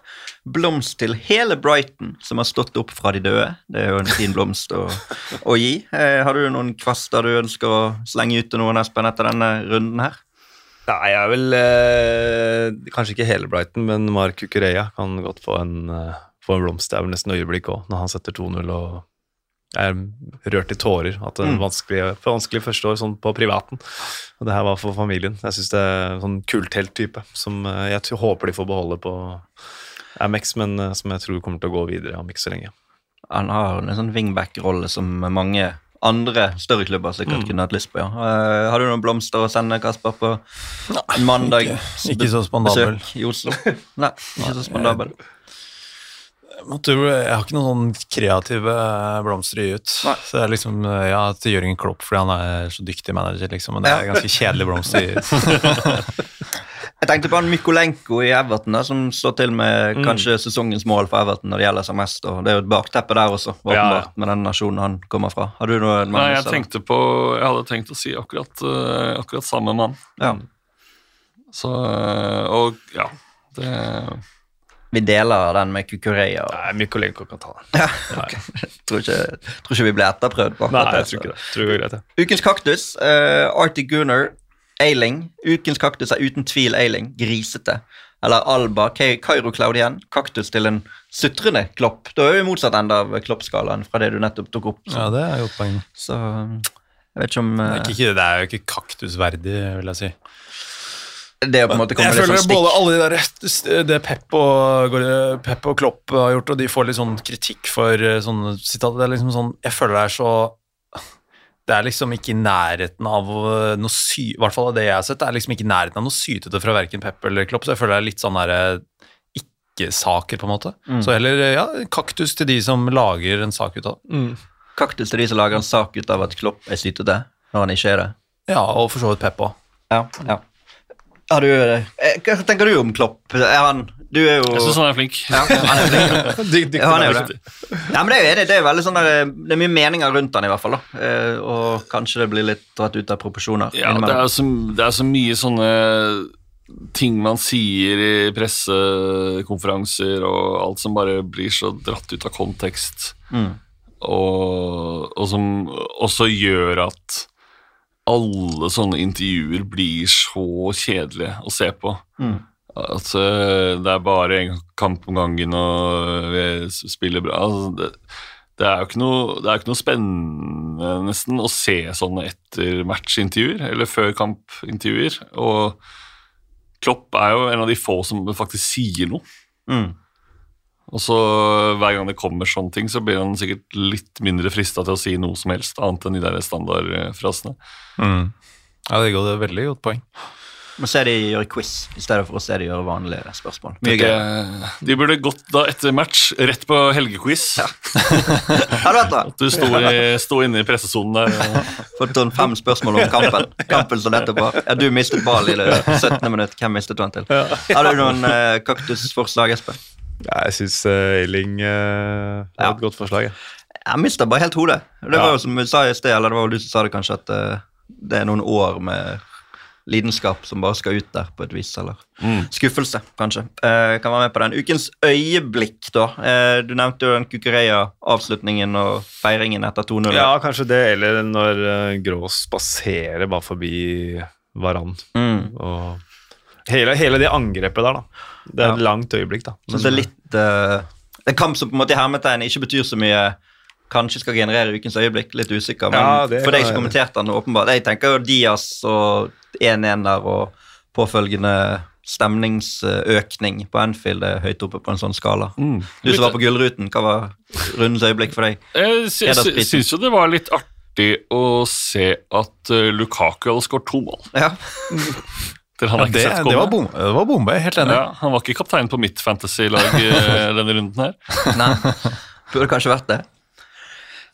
Blomst til hele Brighton, som har stått opp fra de døde. Det er jo en fin blomst å, å gi. Uh, har du noen kvaster du ønsker å slenge ut til noen, Espen, etter denne runden her? Nei, jeg er vel eh, Kanskje ikke hele Brighton, men Mark Kukureya kan godt få en, eh, få en blomst. Det er vel nesten øyeblikk òg, når han setter 2-0 og er rørt i tårer. At det er Mm. vanskelig, for vanskelig første år sånn på privaten. Og det her var for familien. Jeg syns det er sånn kulthelttype som eh, jeg håper de får beholde på Amex, men eh, som jeg tror kommer til å gå videre om ikke så lenge. Han har en sånn wingback-rolle som mange andre større klubber sikkert kunne hatt lyst på. ja. Uh, har du noen blomster å sende, Kasper, på en mandag? Ikke så spandabel. Besøk i Oslo? Nei, ikke så spandabel. Jeg har ikke noen sånn kreative blomster å gi ut. Nei. Så det er liksom, ja, til Jørgen Klopp fordi han er så dyktig manager, liksom. Men det er ganske kjedelig blomst å gi ut. Jeg tenkte på han Mykolenko i Everton, da, som står til med Mm. kanskje sesongens mål for Everton når det gjelder seg mest. og Det er jo et bakteppe der også, åpenbart, med den nasjonen han kommer fra. Har du noe? Nei, jeg tenkte på Jeg hadde tenkt å si akkurat, eh, akkurat samme mann. Ja. Så eh, Og ja. Det Vi deler den med Kukureya. og- Nei, Mykolenko kan ta den. Ja, okay. tror, ikke, tror ikke vi ble etterprøvd. på Nei, jeg tror ikke det. Tror det greit, ja. Ukens kaktus, uh, Arctic Gunner, Ailing. Ukens kaktus er uten tvil Ailing, grisete. Eller Alba, Cairo, Kairo Cloud kaktus til en sutrende klopp. Da er vi motsatt ende av kloppskalaen fra det du nettopp tok opp. Så, Ja, det er jo et poeng. så jeg vet ikke om Det eh, er, ikke, det er jo ikke kaktusverdig, vil jeg si. Det på en måte kommer Jeg litt føler sånn både alle de der Det Pep og, Pep og Klopp har gjort, og de får litt sånn kritikk for eh, sånne sitater. Det er liksom sånn Jeg føler det er så Det er liksom ikke i nærheten av eh, noe sy... I hvert fall av det jeg har sett, det er liksom ikke i nærheten av noe sytete fra verken Pep eller Klopp, så jeg føler det er litt sånn derre ikke-saker, på en måte. Mm. Så heller eh, ja, kaktus til de som lager en sak ut av det. Kaktus til de som lager en sak ut av at Klopp er sytete, når han ikke er det. Ja, og for så vidt Pep òg. Ja, ja. Har du, eh, hva tenker du om Klopp? Er han Du er jo Jeg syns han er flink. ja, han er flink. Ja, han er jo det. Ja, men det er det. Det er veldig sånn der, det er mye meninger rundt han i hvert fall. da. Eh, Og kanskje det blir litt dratt ut av proporsjoner. Ja, det er, så, det er så mye sånne ting man sier i pressekonferanser og alt som bare blir så dratt ut av kontekst, Mm. og, og som også gjør at alle sånne intervjuer blir så kjedelige å se på. Mm. At eh, det er bare en kamp om gangen, og vi spiller bra. Altså, det, det er jo ikke noe, det er ikke noe spennende nesten å se sånne etter matchintervjuer, eller før kampintervjuer. Og Klopp er jo en av de få som faktisk sier noe. Mm. Og så hver gang det kommer sånne ting, så blir han sikkert litt mindre frista til å si noe som helst, annet enn de der standardfrasene. Mm. Ja, det er et veldig godt poeng. Må se de gjøre quiz i stedet for å se de gjøre vanlige spørsmål. Mye gøy. De burde gått da etter match rett på helgequiz. Ja. du hatt? Du sto, i, sto inne i pressesonen der. Og, Fått sånn fem spørsmål om kampen. Kampen som nettopp var. Ja, du mistet ballen i det 17. minutt. Hvem mistet du den til? Har du noen eh, kaktusforslag, Espen? Ja, jeg syns Eiling uh, var Ja. et godt forslag. jeg. Jeg mista bare helt hodet. Det var jo som vi sa i sted, eller det var jo du som sa det kanskje, at uh, det er noen år med lidenskap som bare skal ut der på et vis, eller skuffelse, kanskje. Eh, kan være med på den. Ukens øyeblikk, da. Eh, du nevnte jo den Kukureya-avslutningen og feiringen etter 2-0. Ja, kanskje det, eller når uh, Grås spaserer bare forbi Varan. Mm. Og hele, hele det angrepet der, da. Det er et langt øyeblikk, da. Synes det er litt uh, En kamp som på en måte i hermetegn ikke betyr så mye Kanskje skal generere ukens øyeblikk, litt usikker. Men Ja, det for deg som kommenterte den, åpenbart Jeg tenker jo Diaz og 1-1 der og påfølgende stemningsøkning på Anfield er høyt oppe på en sånn skala. Mm. Du som var på Gullruten, hva var rundens øyeblikk for deg? jeg sy- sy- syns jo det var litt artig å se at eh, Lukaku hadde skåret to mål. Ja, Det, han Ja, det, det, var bom, det var bombe, helt enig. Ja, han var ikke kaptein på mitt fantasy-lag eh, denne runden her. nei. Burde kanskje vært det.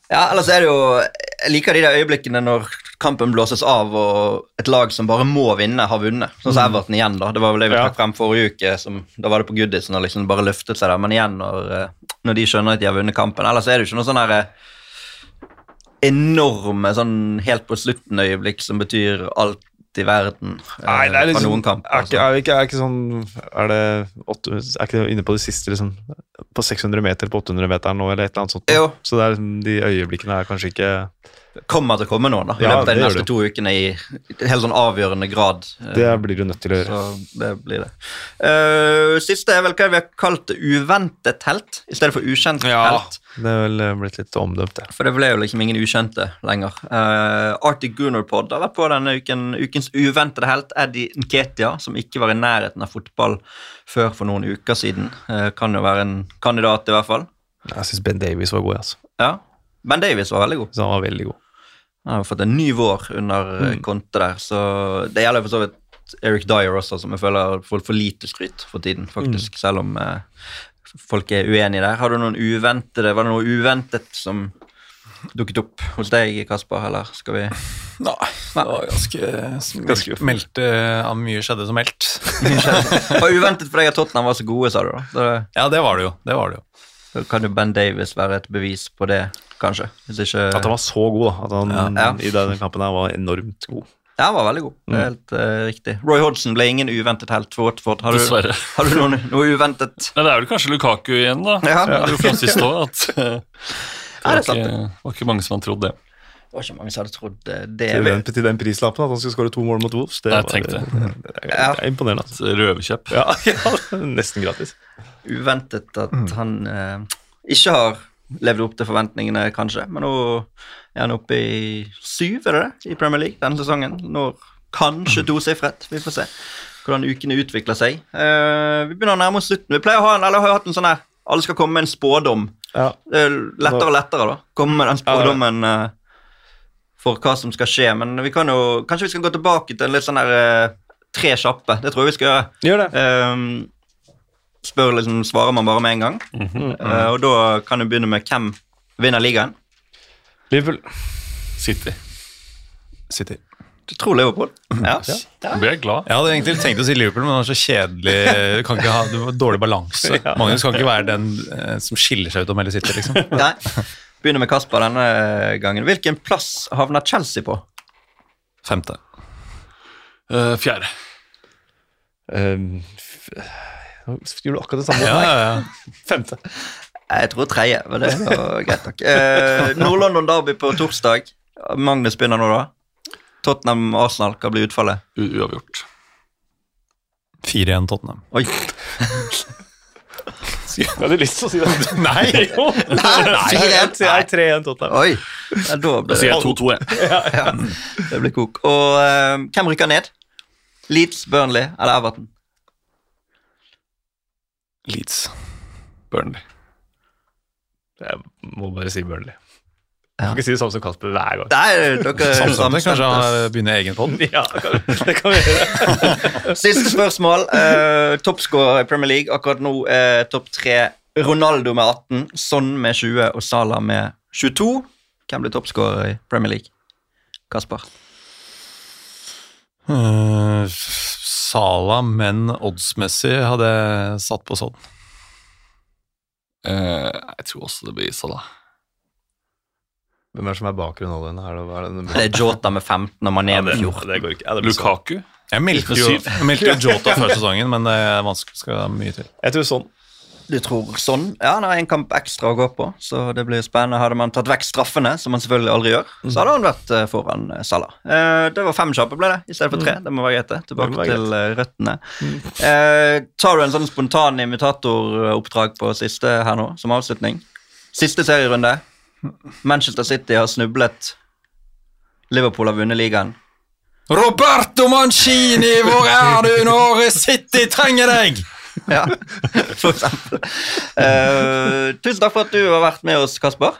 Ja, ellers er det jo Jeg liker de der øyeblikkene når kampen blåses av og et lag som bare må vinne, har vunnet. Sånn som Everton igjen, da. Det var vel det vi trakk frem forrige uke. Som, da var det på Goodison og liksom bare løftet seg der. Men igjen, når, eh, når de skjønner at de har vunnet kampen Ellers er det jo ikke noe sånn herre enorme sånn helt på slutten-øyeblikk som betyr alt i verden eh, Nei, det er fra liksom, noen kamper. er, ikke, altså. er, ikke, er ikke sånn Er det 8, er ikke det inne på det siste, liksom? På 600 meter på 800 meter nå, eller et eller annet sånt? Jo. Så det er, liksom- de øyeblikkene er kanskje ikke kommer til å komme noen da, i Ja, løpet av de neste det. to ukene i helt sånn avgjørende grad. eh, Det blir du nødt til å gjøre. Så det blir det. Uh, siste er vel hva vi har kalt uventet helt, i stedet for ukjent helt. Det er vel eh, blitt litt omdømt, det. For det ble jo liksom ingen ukjente lenger. Uh, Arctic Gunnar Pod har vært på denne uken. Ukens uventede helt, Eddie Nketia, som ikke var i nærheten av fotball før for noen uker siden. Uh, kan jo være en kandidat, i hvert fall. Jeg syns Ben Davies var god, altså. Ja. Ben Davies var veldig god. Så han var veldig god. Han har fått en ny vår under mm. Conte der, så det gjelder for så vidt Eric Dyer også, som jeg føler får for lite skryt for tiden, faktisk, selv om eh, folk er uenige der. Har du noen uventede, Var det noe uventet som dukket opp hos deg, Kasper, eller skal vi Nei, det var ganske, Meldte av mye skjedde som meldt. Det var uventet for deg at Tottenham var så gode, sa du. da. Da- Ja, det var det jo. Det var det jo. Da kan jo Ben Davis være et bevis på det, kanskje. Hvis ikke At han var så god, da. At han Ja. i denne kampen her var enormt god. Ja, han var veldig god. Det er helt uh, riktig. Roy Hodgson ble ingen uventet helt for Watford. Har du, har du noe, noe uventet? Nei, det er vel kanskje Lukaku igjen, da. Ja. Det er jo fra at eh, det var ikke, var ikke mange som hadde trodd det. Det var ikke mange som hadde trodd eh, det. Til den, til den prislappen at han skulle skåre to mål mot Wolves. Det, var- det. det, er, det er imponerende. Altså. Røverkjepp. Ja, ja, nesten gratis. Uventet at han eh, ikke har levd opp til forventningene, kanskje. Men nå er han oppe i syv, er det det, i Premier League denne sesongen. Når kanskje tosifret. Vi får se hvordan ukene utvikler seg. Eh, vi begynner å nærme oss slutten. Vi pleier å ha en, eller har hatt en sånn her Alle skal komme med en spådom. Ja. Det er lettere og lettere, da. Komme med den spådommen eh, for hva som skal skje. Men vi kan jo, kanskje vi skal gå tilbake til en litt sånn der eh, tre kjappe. Det tror jeg vi skal gjøre. Gjør det. Um, spør liksom, Svarer man bare med en gang. Eh, og da kan du begynne med hvem vinner ligaen. Liverpool. City. City. Du tror Liverpool? Ja. Da blir jeg glad. Jeg hadde egentlig tenkt å si Liverpool, men det var så kjedelig. Du kan ikke ha du dårlig balanse. Magnus kan ikke være den eh, som skiller seg ut om hele City, liksom. Nei. Begynner med Kasper denne gangen. Hvilken plass havner Chelsea på? Femte. Uh, fjerde. Uh, f- Gjorde du akkurat det samme? Ja, ja, ja. femte. Jeg tror tredje, men det var greit nok. Uh, Nord-London Derby på torsdag. Magnus begynner nå, da. Tottenham-Arsenal, hva blir utfallet? U uavgjort. 4-1 Tottenham. Oi, Jeg hadde lyst til å si det. Nei! Jo. Nei, Fire-en. jeg sier 3-1 Tottenham. oi. Ja, da Da blir sier jeg 2-2, jeg. ja, det blir kok. Og eh, hvem rykker ned? Leeds, Burnley eller Everton? Leeds. Burnley. Jeg må bare si Burnley. Ja. Kan ikke si det samme som Kasper hver gang. Nei, dere er Kanskje han begynner egen pod? Ja, det kan vi gjøre. Siste spørsmål. Uh, Toppscorer i Premier League akkurat nå er topp tre Ronaldo med 18, Son med 20 og Salah med 22. Hvem blir toppscorer i Premier League? Kasper. Uh, Salah, men oddsmessig hadde jeg satt på sånn. Uh, jeg tror også det blir Salah. Hvem er det som er bak Ronaldo? Er det, er det, Det er Jota med 15 og Mané ja, med 14. det går ikke. Ja, det sånn. Lukaku. Jeg meldte jo, jeg meldte jo Jota før sesongen, men det er vanskelig. Skal mye til. Jeg tror sånn. Du tror sånn? Ja, han har en kamp ekstra å gå på, så det blir spennende. Hadde man tatt vekk straffene, som man selvfølgelig aldri gjør, så hadde han vært eh, foran eh, Salah. Eh, det var fem kjappe, ble det, i stedet for tre. Det må være greit, det. Tilbake til eh, røttene. Eh, tar du en sånn spontan imitatoroppdrag på siste her nå, som avslutning? Siste serierunde. Manchester City har snublet. Liverpool har vunnet ligaen. Roberto Mancini, hvor er du når City trenger deg? Ja, for eksempel. Uh, tusen takk for at du har vært med oss, Kasper.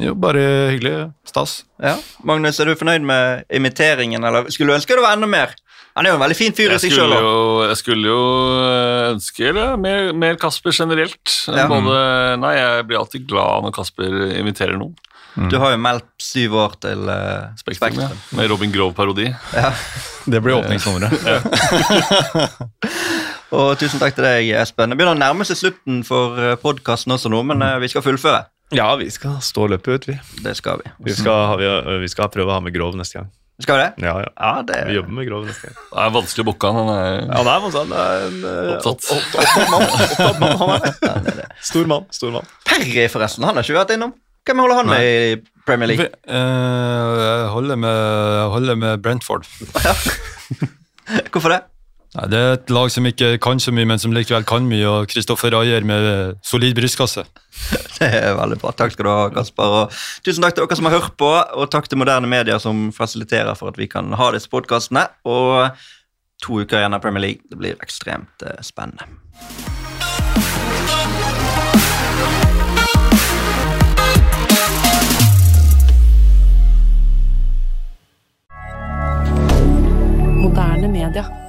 Jo, bare hyggelig. Stas. Ja. Magnus, er du fornøyd med imiteringen, eller skulle du ønske det var enda mer? Han er jo en veldig fin fyr i seg skulle, sjøl. jeg skulle jo eh, ønske det, mer, mer Kasper generelt. Ja. Både, nei, Jeg blir alltid glad når Kasper inviterer noen. Du har jo meldt syv år til uh, Spektrum, ja. Med Robin Grove-parodi. Det blir åpningsnummeret. Og tusen takk til deg, Espen. Det begynner å nærme seg slutten for podkasten også nå, men uh, vi skal fullføre. Ja, vi skal stå løpet ut, vi. Det skal vi. Vi skal, ha- vi, vi skal prøve å ha med Grov neste gang. Skal vi det? Ja, ja. Ja, det Vi jobber med Grov neste gang. Det er vanskelig å booke han. Han er Ja, det er, en eh, Opptatt. opp- opp- opptatt mann. Opptatt mann, han er. Ja, det er det. Stor mann. Stor mann. Perry, forresten. Han har ikke vært innom. Hvem holder han med i Premier League? Jeg holder med, holder med Brentford. Hvorfor det? Nei, Det er et lag som ikke kan så mye, men som likevel kan mye. og Kristoffer Ayer med solid brystkasse. Det er veldig bra. Takk skal du ha, Kasper. Og tusen takk til dere som har hørt på, og takk til moderne medier som fasiliterer for at vi kan ha disse podkastene. Og to uker igjen av Premier League. Det blir ekstremt eh, spennende. moderne media.